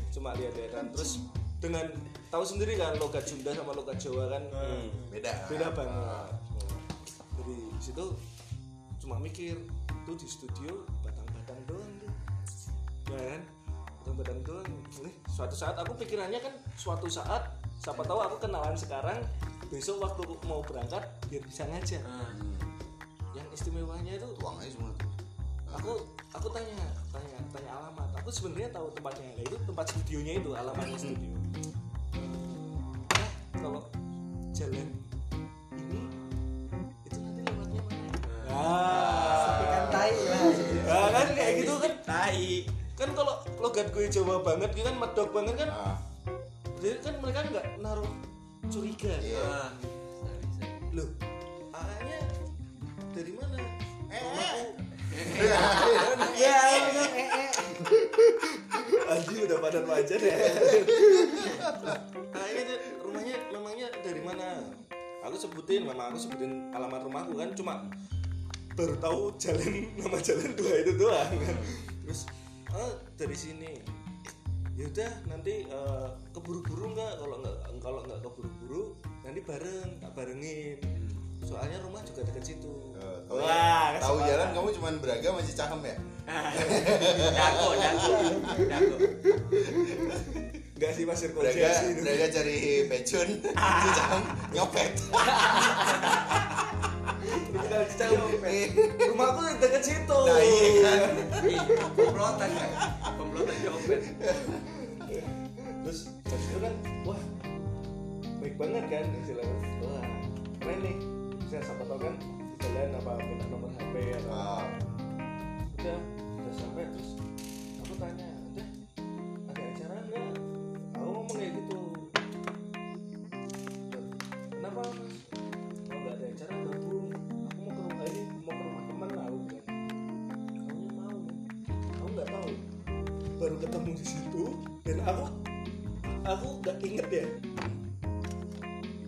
cuma lihat-lihatan. Terus dengan tahu sendiri kan logat Sunda sama logat Jawa kan? Beda. Beda banget. Dari situ cuma mikir tuh di studio batang-batang doang tuh ya kan batang-batang doang nih suatu saat aku pikirannya kan suatu saat siapa tahu aku kenalan sekarang besok waktu mau berangkat biar bisa ngajak Hmm. yang istimewanya itu tuang aja semua tuh. Aku aku tanya tanya tanya alamat. Aku sebenarnya tahu tempatnya. Nah, itu tempat studionya itu alamatnya studio. Nah, kalau jalan ini itu nanti lewatnya mana? Tapi kan ah tai lah. Nah, kan kayak gitu kan. Tai. Kan kalau logat gue Jawa banget gitu kan medok banget kan ah jadi kan mereka nggak naruh curiga Iya. Ah. loh A-nya dari mana ya eh eh Anjing udah padan wajar ya. nah ini tuh rumahnya memangnya dari mana? Aku sebutin, memang aku sebutin alamat rumahku kan cuma baru tahu jalan nama jalan dua itu doang kan. Terus oh, dari sini. Ya udah nanti eh, keburu-buru nggak? Kalau nggak kalau nggak keburu-buru nanti bareng tak barengin. Soalnya rumah juga dekat situ. Eh, tahu Wah, tahu kesempatan. jalan kamu cuma beraga masih cahem ya dago dago dago Enggak sih Mas Irko beraga sih beraga cari pecun si cahem nyopet Iya. rumahku deket situ. Nah iya kan? Pemblotan kan pemblotan jompet terus terus itu kan wah baik banget kan istilahnya. Wah keren nih. Saya siapa tau kan di jalan apa minta nomor hp atau ah. udah. Baru ketemu di situ dan aku aku nggak inget ya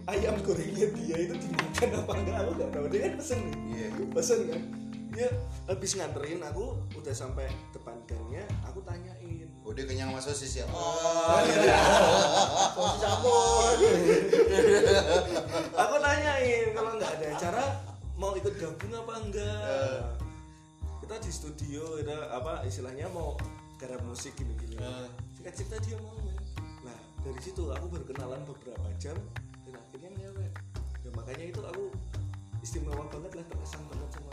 ayam gorengnya dia itu dimakan apa enggak aku nggak tahu dia kan pesen nih Iya. pesen kan dia habis nganterin aku udah sampai depan gangnya aku tanyain Oh dia kenyang sama sosis ya. Oh, iya. Sosis campur. aku nanyain kalau nggak ada acara mau ikut gabung apa enggak kita di studio kita apa istilahnya mau garap musik gini gini singkat cerita dia mau men. nah dari situ aku baru kenalan beberapa jam dan akhirnya ngewek ya makanya itu aku istimewa banget lah terkesan banget sama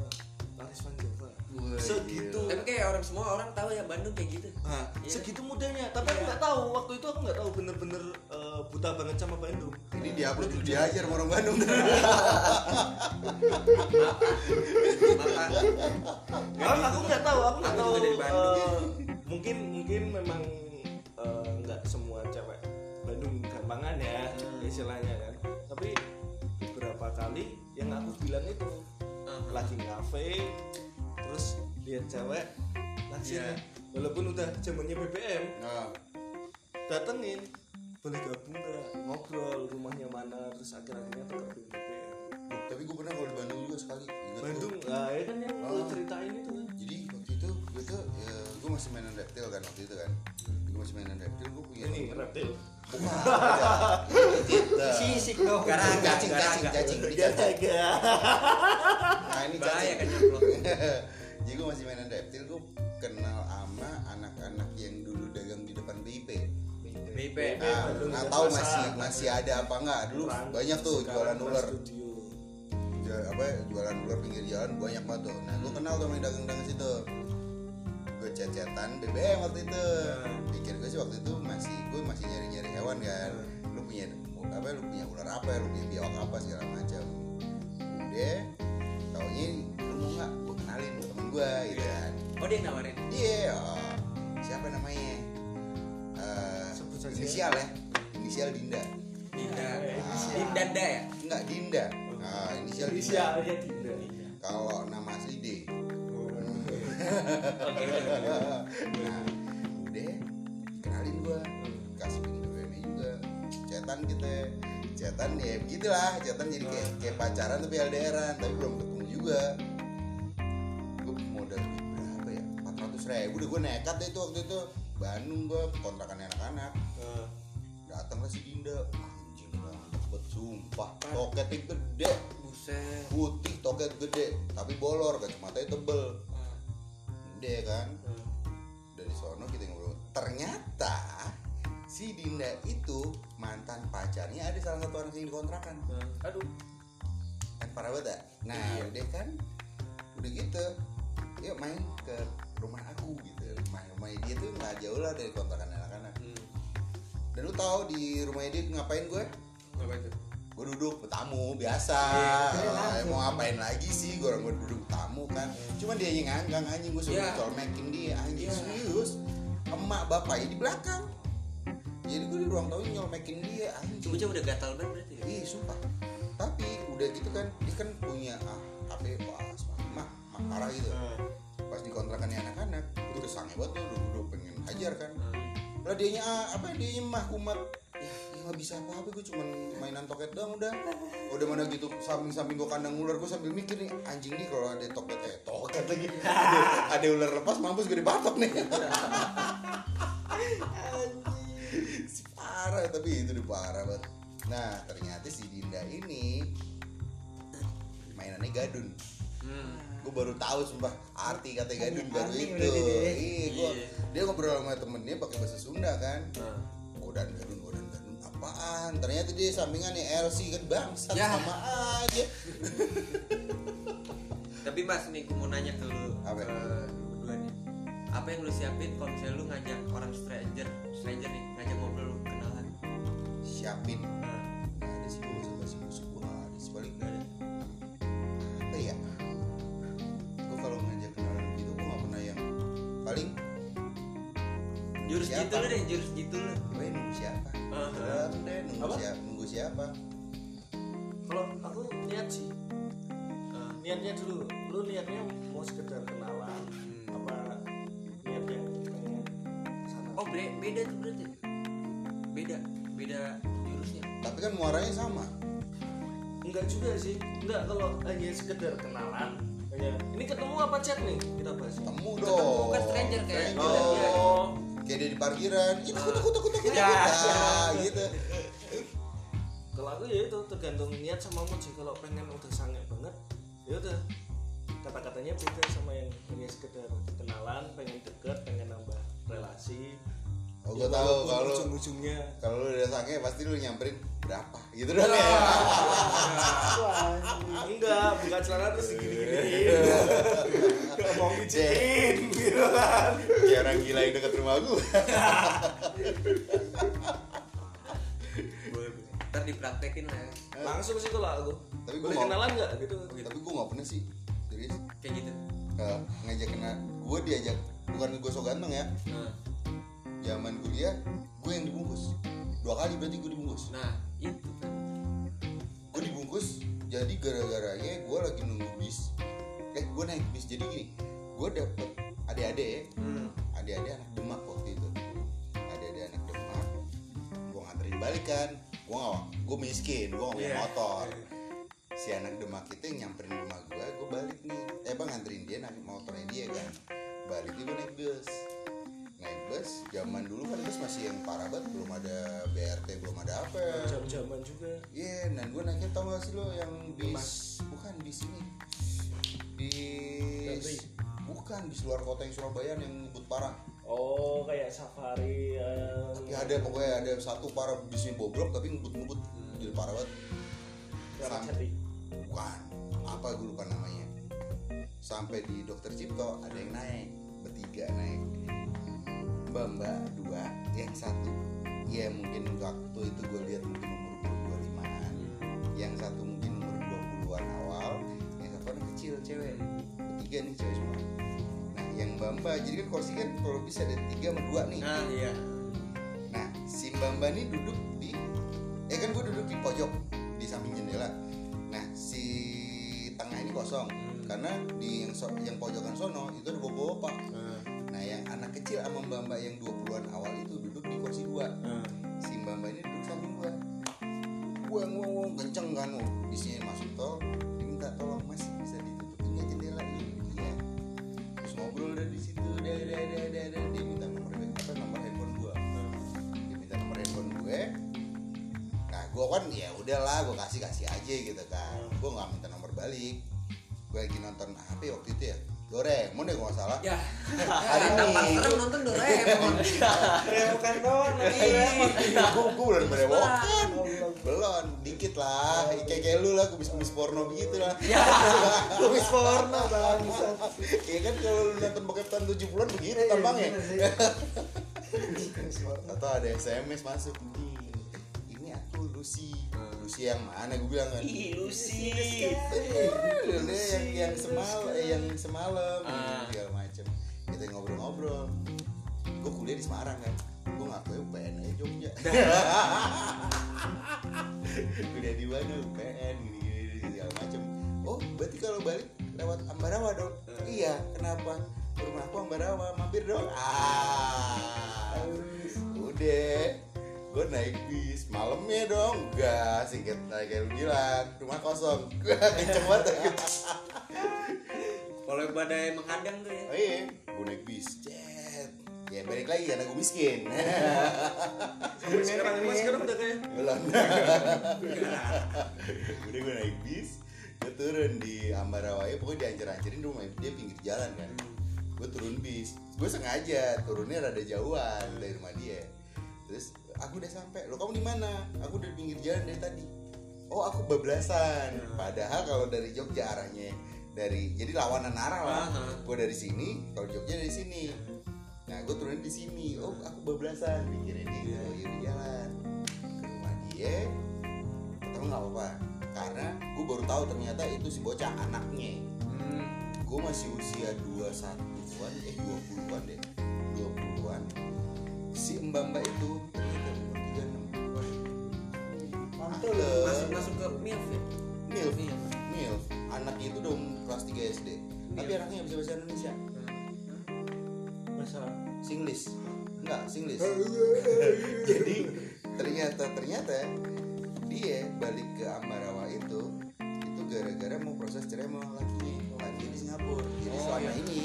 Laris Van Java segitu tapi kayak orang semua orang tahu ya Bandung kayak gitu Nah, Iya. segitu mudanya. Tapi aku nggak tahu waktu itu aku nggak tahu bener-bener eh, buta banget sama Bandung. Ini diupload lu diajar sama orang Bandung. Kan aku nggak tahu, aku nggak tahu. juga dari Bandung. eh, mungkin mungkin memang eh, nggak semua cewek Bandung gampangan ya istilahnya kan. Tapi beberapa kali yang aku bilang itu lagi ngafe terus lihat cewek langsung Iya. walaupun udah zamannya BBM Nah, datengin boleh gabung ngobrol rumahnya mana terus akhir-akhirnya tergabung BBM tapi gue pernah kalau di Bandung juga sekali. Ingat tuh. Bandung nah ya kan yang Oh. ceritain itu kan Jadi gue tuh ya, gue masih mainan reptil kan waktu itu kan. Gue masih mainan reptil gue punya ini reptil Bukan, sisik dong Garang. Cacing, cacing, cacing, ini Dia cacing. jaga Nah ini bahaya cacing. kan Jadi gue masih mainan reptil, gue kenal sama anak-anak yang dulu dagang di depan BIP. BIP Nah, nggak tahu masih masih ada apa nggak? Dulu banyak tuh jualan ular. Jual- apa jualan ular pinggir jalan banyak banget tuh. Nah, gue kenal tuh sama yang dagang-dagang situ. Gue cecetan BBM waktu itu. Pikir gue sih waktu itu masih gue masih nyari-nyari hewan kan. Lu punya apa? Lu punya ular apa? Lu punya biawak apa segala macam. Udah, taunya lu mau nggak? Gue kenalin ke temen gue gitu kan. oh dia nawarin Iya, oh, siapa namanya? Eh, Sebut saja. inisial ya, inisial Dinda. Dinda inisial. Dindanda ya Enggak Dinda. Nah, inisial Dinda. Inisialnya Dinda Kalau nama asli D. nah, udah dikenalin gua. Kasih bikin BBM juga. Cetan kita. Cetan ya begitulah, cetan jadi kayak, kayak pacaran tapi LDRan, tapi belum ketemu juga. Gue modal berapa ya? 400 ribu. Udah gue nekat deh itu waktu itu. Bandung gue kontrakan anak-anak. Eh, datanglah si Dinda. Anjing banget sumpah. Toketnya gede. Buset. Putih toket gede. Tapi bolor kacamatanya tebel udah kan? Eh. dari sono kita ngobrol. Ternyata si Dinda itu mantan pacarnya ada salah satu anak yang dikontrakan. Aduh. Kan parah banget ya? nah udah kan udah gitu yuk main ke rumah aku gitu. Rumah rumahnya dia tuh nggak jauh lah dari kontrakan anak-anak. Dan lu tahu di rumahnya dia ngapain gue? Apa itu gue duduk tamu biasa. Eh, mau ngapain lagi sih? Gue orang gue duduk tamu kan. Cuman dia yang nganggang anjing. Gue suruh Iya. colmekin dia anjing. Iya. serius? Emak bapaknya di belakang. Jadi gue di ruang tamu nyolmekin dia anjing. Bocah udah gatal banget berarti ya? Ih sumpah. Tapi udah gitu kan Dia kan punya ah, HP pas Mah, mah parah gitu Pas di kontrakannya anak-anak Itu sange banget tuh udah pengen hajar kan. Lah dianya ah, apa dia mah kumat Ya, ya gak bisa apa-apa gue cuman mainan toket doang udah. Udah mana gitu samping-samping gue kandang ular Gue sambil mikir nih Anjing nih kalau ada toket Eh toket lagi. Ada, ada ular lepas mampus gue dipatok nih. Si parah tapi itu udah parah banget. Nah ternyata si Dinda ini Mainannya gadun. Hmm. gue baru tahu sumpah arti kata gadun baru Arti itu. iya gua Iya. dia ngobrol sama temennya pakai bahasa Sunda kan. Gadun godan gadun apaan ternyata dia sampingannya LC kan bangsat Ya. sama aja. Tapi mas nih gue mau nanya ke lu Apa? ke berdua nih. Apa yang lu siapin kalau misalnya lu ngajak orang stranger stranger nih ngajak ngobrol lu kenalan? Siapin. Nah, Nggak ada sih gue sama si musuh gue nggak ada sih paling gak ada. Apa ya? Gue kalau ngajak kenalan gitu gue nggak pernah yang paling jurus Siapa? gitu lu deh jurus gitu lu. Gue nunggu siapa Deh nunggu Apa? siapa nunggu siapa? Kalau aku niat sih eh, niatnya dulu. Lu niatnya mau sekedar kenalan Hmm. apa niat yang pengen sana beda tuh berarti. Beda beda jurusnya. Tapi kan muaranya sama. Enggak juga sih. Enggak kalau hanya sekedar kenalan hanya ini ketemu apa chat nih? Kita bahas. Temu ketemu dong. kan stranger kayak Stranger. oh kayak dia di parkiran itu kutu kutu kutu kutu Ya. gitu. Kalau aku ya itu tergantung niat sama mood sih. Kalau pengen udah sange banget ya udah. Kata-katanya beda sama yang hanya sekedar kenalan pengen deket pengen nambah relasi oh Ya, gue tahu kalau ujung-ujungnya. kalau lu udah sange pasti lu nyamperin berapa? Gitu dong ya. Enggak buka celana terus gini gini nggak mau ngicitin gitu kan. Kayak orang gila yang dekat rumah gue ntar dipraktekin lah ya. Langsung sih kalau aku Tapi gua boleh mau- kenalan nggak gitu? Tapi gue nggak pernah sih. Serius. Kayak gitu. Uh, ngajak kenal gue diajak bukan gue so ganteng ya. Nah, zaman kuliah gue yang dibungkus. Dua kali berarti gue dibungkus. Nah itu. Kan gue dibungkus jadi gara-garanya gue lagi nunggu bis. Eh gue naik bis. Jadi gini gue dapet adik-adik ya. Hmm. adik-adik anak demak waktu itu. Adik-adik anak demak. Gue nganterin balik kan. Gue gak gue miskin gue gak punya Iya. motor. si anak demak itu yang nyamperin rumah gue gue balik nih. Eh bang nganterin dia naik motornya dia kan. Balik gue naik bus naik bus zaman dulu kan bus masih yang parah banget belum ada BRT belum ada apa. Jam-jaman juga. Iya, dan gue naiknya tau gak sih lo yang bis? bukan bis ini bis bukan bis luar kota yang Surabaya yang ngebut parah oh kayak safari yang tapi ada pokoknya ada satu parah bisnya bobrok tapi ngebut ngebut jadi parah banget. Ramat Sam- Jati. bukan apa gue lupa namanya. Sampai di dokter Cipto ada yang naik bertiga naik mbak mbak dua yang satu. Ya mungkin waktu itu gue lihat mungkin umur umur dua limaan. Yang satu mungkin umur dua puluhan awal yang satu anak kecil cewek. Bertiga nih cewek semua. Nah yang mbak mbak jadi kan kursi kan kalau bisa ada tiga sama dua nih. Nah iya. Nah, si Mbak Mbak ini duduk di eh kan gue duduk di pojok di samping jendela. Nah, si tengah ini kosong. Karena di yang so, yang pojokan sono itu ada bapak-bapak. Kecil sama Mbak Mbak yang 20-an awal itu duduk di kursi dua. Si Mbak Mbak ini duduk samping gua. Gua ngomong kenceng kan, oh, bisnya masuk tol. Dia minta tolong Mas bisa ditutupin nggak jendela ini. Iya. Terus ngobrol dari situ, dah, dah, dah, dah, dah. dia minta nomor apa nomor handphone gua dia minta nomor handphone gue nah gue kan ya udahlah gue kasih kasih aja gitu kan gue nggak minta nomor balik gue lagi nonton ya waktu itu ya Doraemon deh gue nggak salah. Ya. Hari ini serem nonton Doraemon Rewokan doang gue gue belum berewokan belum. dikit lah. Kayak kayak lu lah kumis porno begitu lah. Kumis porno bangsat. Kayak kan kalau lu nonton bokep tahun 70-an begitu tampangnya atau ada SMS masuk ini aku Lucy Lucy yang mana gue bilang kan? Lucy. Udah yang yang semalam eh, yang semalam Ah. segala macem. Kita ngobrol-ngobrol. Gue kuliah di Semarang kan. Gue ngaku UPN aja Jogja. Udah di mana UPN gini gini segala macem. Oh berarti kalau balik lewat Ambarawa dong? Iya kenapa? Ke rumah aku Ambarawa mampir dong. Ah. Udah gue naik bis malamnya dong enggak singkat kayak lu bilang rumah kosong kenceng banget kalau badai menghadang tuh ya Oh iya, gue naik bis, jet. Ya balik lagi karena gue miskin. sampai sekarang emang sekarang udah kayak Belum. Udah gue naik bis, gue turun di Ambarawaya, pokoknya diancer-ancerin rumah dia pinggir jalan kan. Gue turun bis, gue sengaja turunnya rada jauhan dari rumah dia. Terus aku udah sampai, lo kamu di mana? Aku udah di pinggir jalan dari tadi. Oh aku bablasan. Padahal kalau dari Jogja arahnya dari jadi lawanan arah lah. Aha. Gue dari sini, kalau Jogja dari sini. Nah gue turun di sini. Oh aku bablasan pikirin dia. Oh iya di jalan ke rumah dia. Tahu nggak apa-apa? Karena gue baru tahu ternyata itu si bocah anaknya. hmm. Gue masih usia 21-an, eh 20-an deh. 20-an. Si mbak-mbak itu ternyata umur 36. Wah, mantul Mantep. masuk masuk ke milf ya Milf, Iya. Milf. Anaknya itu udah kelas 3 SD. Tapi anaknya nggak bisa bahasa Indonesia. masalah Singlish. enggak Singlish jadi ternyata ternyata dia balik ke Ambarawa itu itu gara-gara mau proses cerai sama lakinya laki di Singapura jadi selama ini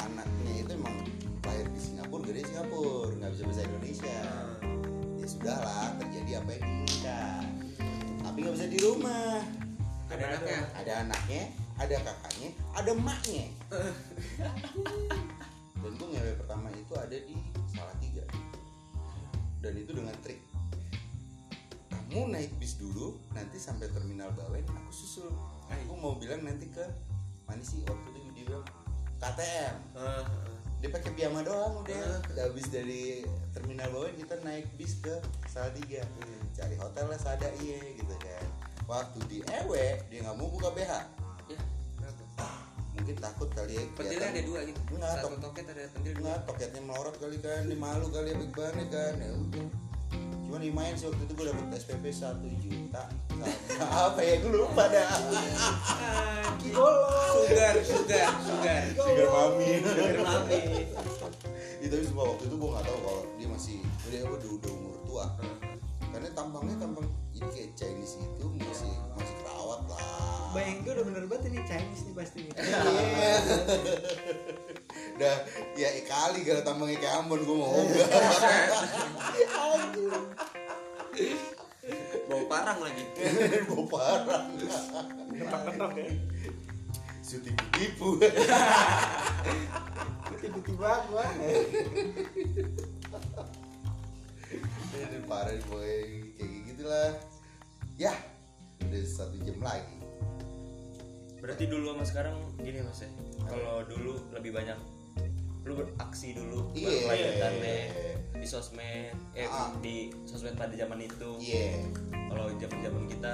anaknya itu emang lahir di Singapura gede Singapura nggak bisa bahasa Indonesia. Ya sudahlah terjadi apa yang diinginkan. Tapi nggak bisa di rumah. Ada anaknya? ada anaknya ada kakaknya ada emaknya. Dan gue ngewe pertama itu ada di Salatiga dan itu dengan trik kamu naik bis dulu nanti sampai terminal Bawen aku susul. Aku mau bilang nanti ke mana sih waktu itu dia bilang KTM Eh, dia pakai piyama doang udah. Habis dari terminal Bawen kita naik bis ke Salatiga cari hotel lah sada iya gitu kan. Waktu di ewe dia nggak mau buka BH ya mungkin takut kali ya pentilnya ada dua gitu? Enggak, tok- toket ada pentil Enggak, toketnya melorot kali kan, dia malu kali ya big banget kan. Ya udah. Cuma lumayan sih waktu itu gue dapet SPP 1 juta. Apa ya gue lupa dah. Sugar sugar sugar. Sugar mami. Sugar mami. Itu tapi semua waktu itu gue gak tahu kalau dia masih udah udah, udah umur tua. Karena tampangnya tampang ini kayak Chinese itu masih masih perawat lah. Bayang gue udah bener banget ini Chinese nih pasti. Nih Iya. Dah, ya kali kalau tampangnya kayak Ambon gue mau. Ogah. bau parang lagi Gue parah. ketok ya Syuting tipu. tiba-tiba gua Ini parah boy kayak gitulah. Ya, udah satu jam lagi. berarti dulu sama sekarang gini mas ya kalau dulu lebih banyak lu beraksi dulu Iya. baru kelayakannya di sosmed eh Ah. di sosmed pada zaman itu Iya. kalau zaman zaman kita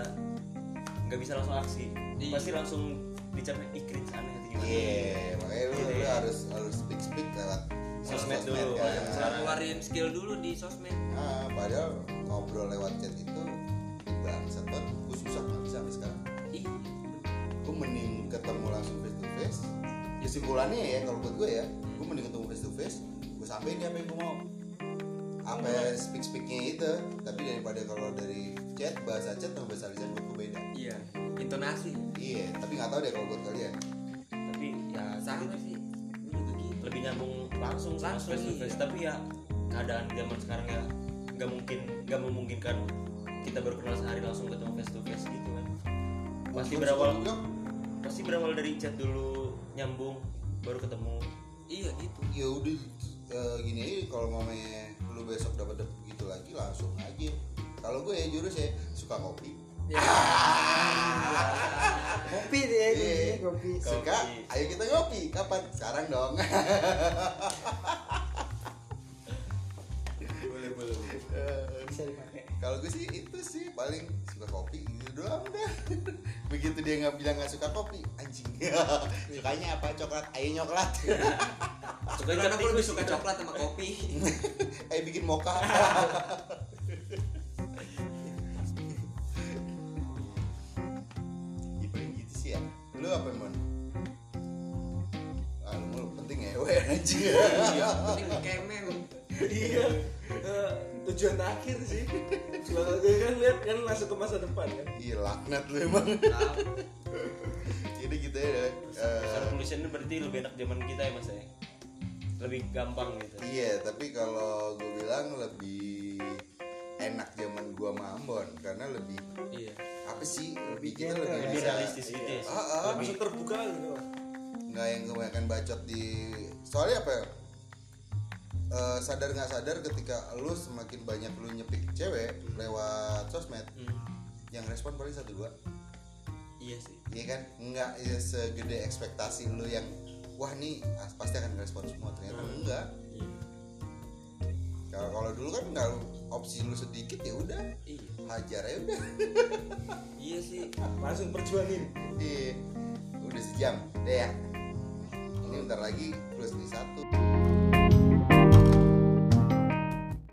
nggak bisa langsung aksi Iya. pasti langsung dicap ih cringe aneh atau gimana Iya, makanya lu, Gitu lu ya. harus harus speak speak lewat Sosmed dulu, kan. sekarang. keluarin skill dulu di sosmed Ah, padahal ngobrol lewat chat itu bangsat banget. Gue susah nggak bisa sampai sekarang. ih gue mending ketemu langsung face to face kesimpulannya ya kalau buat gue ya gue mending ketemu face to face gue sampein dia apa yang gue mau. Apa speak speaknya itu tapi daripada kalau dari chat bahasa chat sama bahasa lisan gue beda. Iya intonasi. Iya tapi nggak tahu deh kalau buat kalian. Tapi ya sama sih. Gitu lebih nyambung langsung sama Langsung, face to face. iya. tapi ya keadaan zaman sekarang ya nggak mungkin nggak memungkinkan kita baru kenal sehari langsung ketemu face to face gitu kan. Pasti berawal pasti berawal dari chat dulu nyambung baru ketemu iya gitu. Ya udah eh, gini aja kalau mamanya lu besok dapat dapat gitu lagi langsung aja. Kalau gue ya jurus ya suka kopi kopi deh ya kopi suka? Ayo kita ngopi kapan? Sekarang dong. Boleh boleh bisa dipakai kalau gue sih itu sih paling suka kopi gitu doang dah. Begitu dia nggak bilang nggak suka kopi anjing. Sukanya apa? Coklat. Ayo nyoklat. Suka Karena aku lebih suka coklat sama kopi. Ayo bikin mocha. Ya paling gitu sih ya. Lu apa mon? Ah lu penting ya we anjing. Iya penting kemen iya. Eh, tujuan akhir sih. Kalau gue kan lihat kan masuk ke masa depan kan. Iya laknat lu emang. Tahu. Jadi gitu ya Cara eh, tulisannya berarti lebih enak zaman kita ya mas ya? Lebih gampang gitu. Iya tapi kalau gue bilang lebih enak zaman gua sama Ambon Karena lebih iya. apa sih? Lebih kita lebih lebih bisa realistis gitu ya Ah, ah. lebih terbuka gitu. Nggak yang kebanyakan bacot di soalnya apa ya Eh, sadar nggak sadar ketika lu semakin banyak lu nyepik cewek lewat sosmed Hmm. yang respon paling satu dua. Iya sih. Iya kan? Nggak ya, segede ekspektasi lu yang wah nih ah, pasti akan respon semua. Ternyata enggak. Iya. Kalau kalau dulu kan nggak opsi lu sedikit ya udah. Iya. Hajar ya udah. Iya sih. Langsung perjuangin. Iya. udah sejam. Deh ya. Ini bentar lagi plus di satu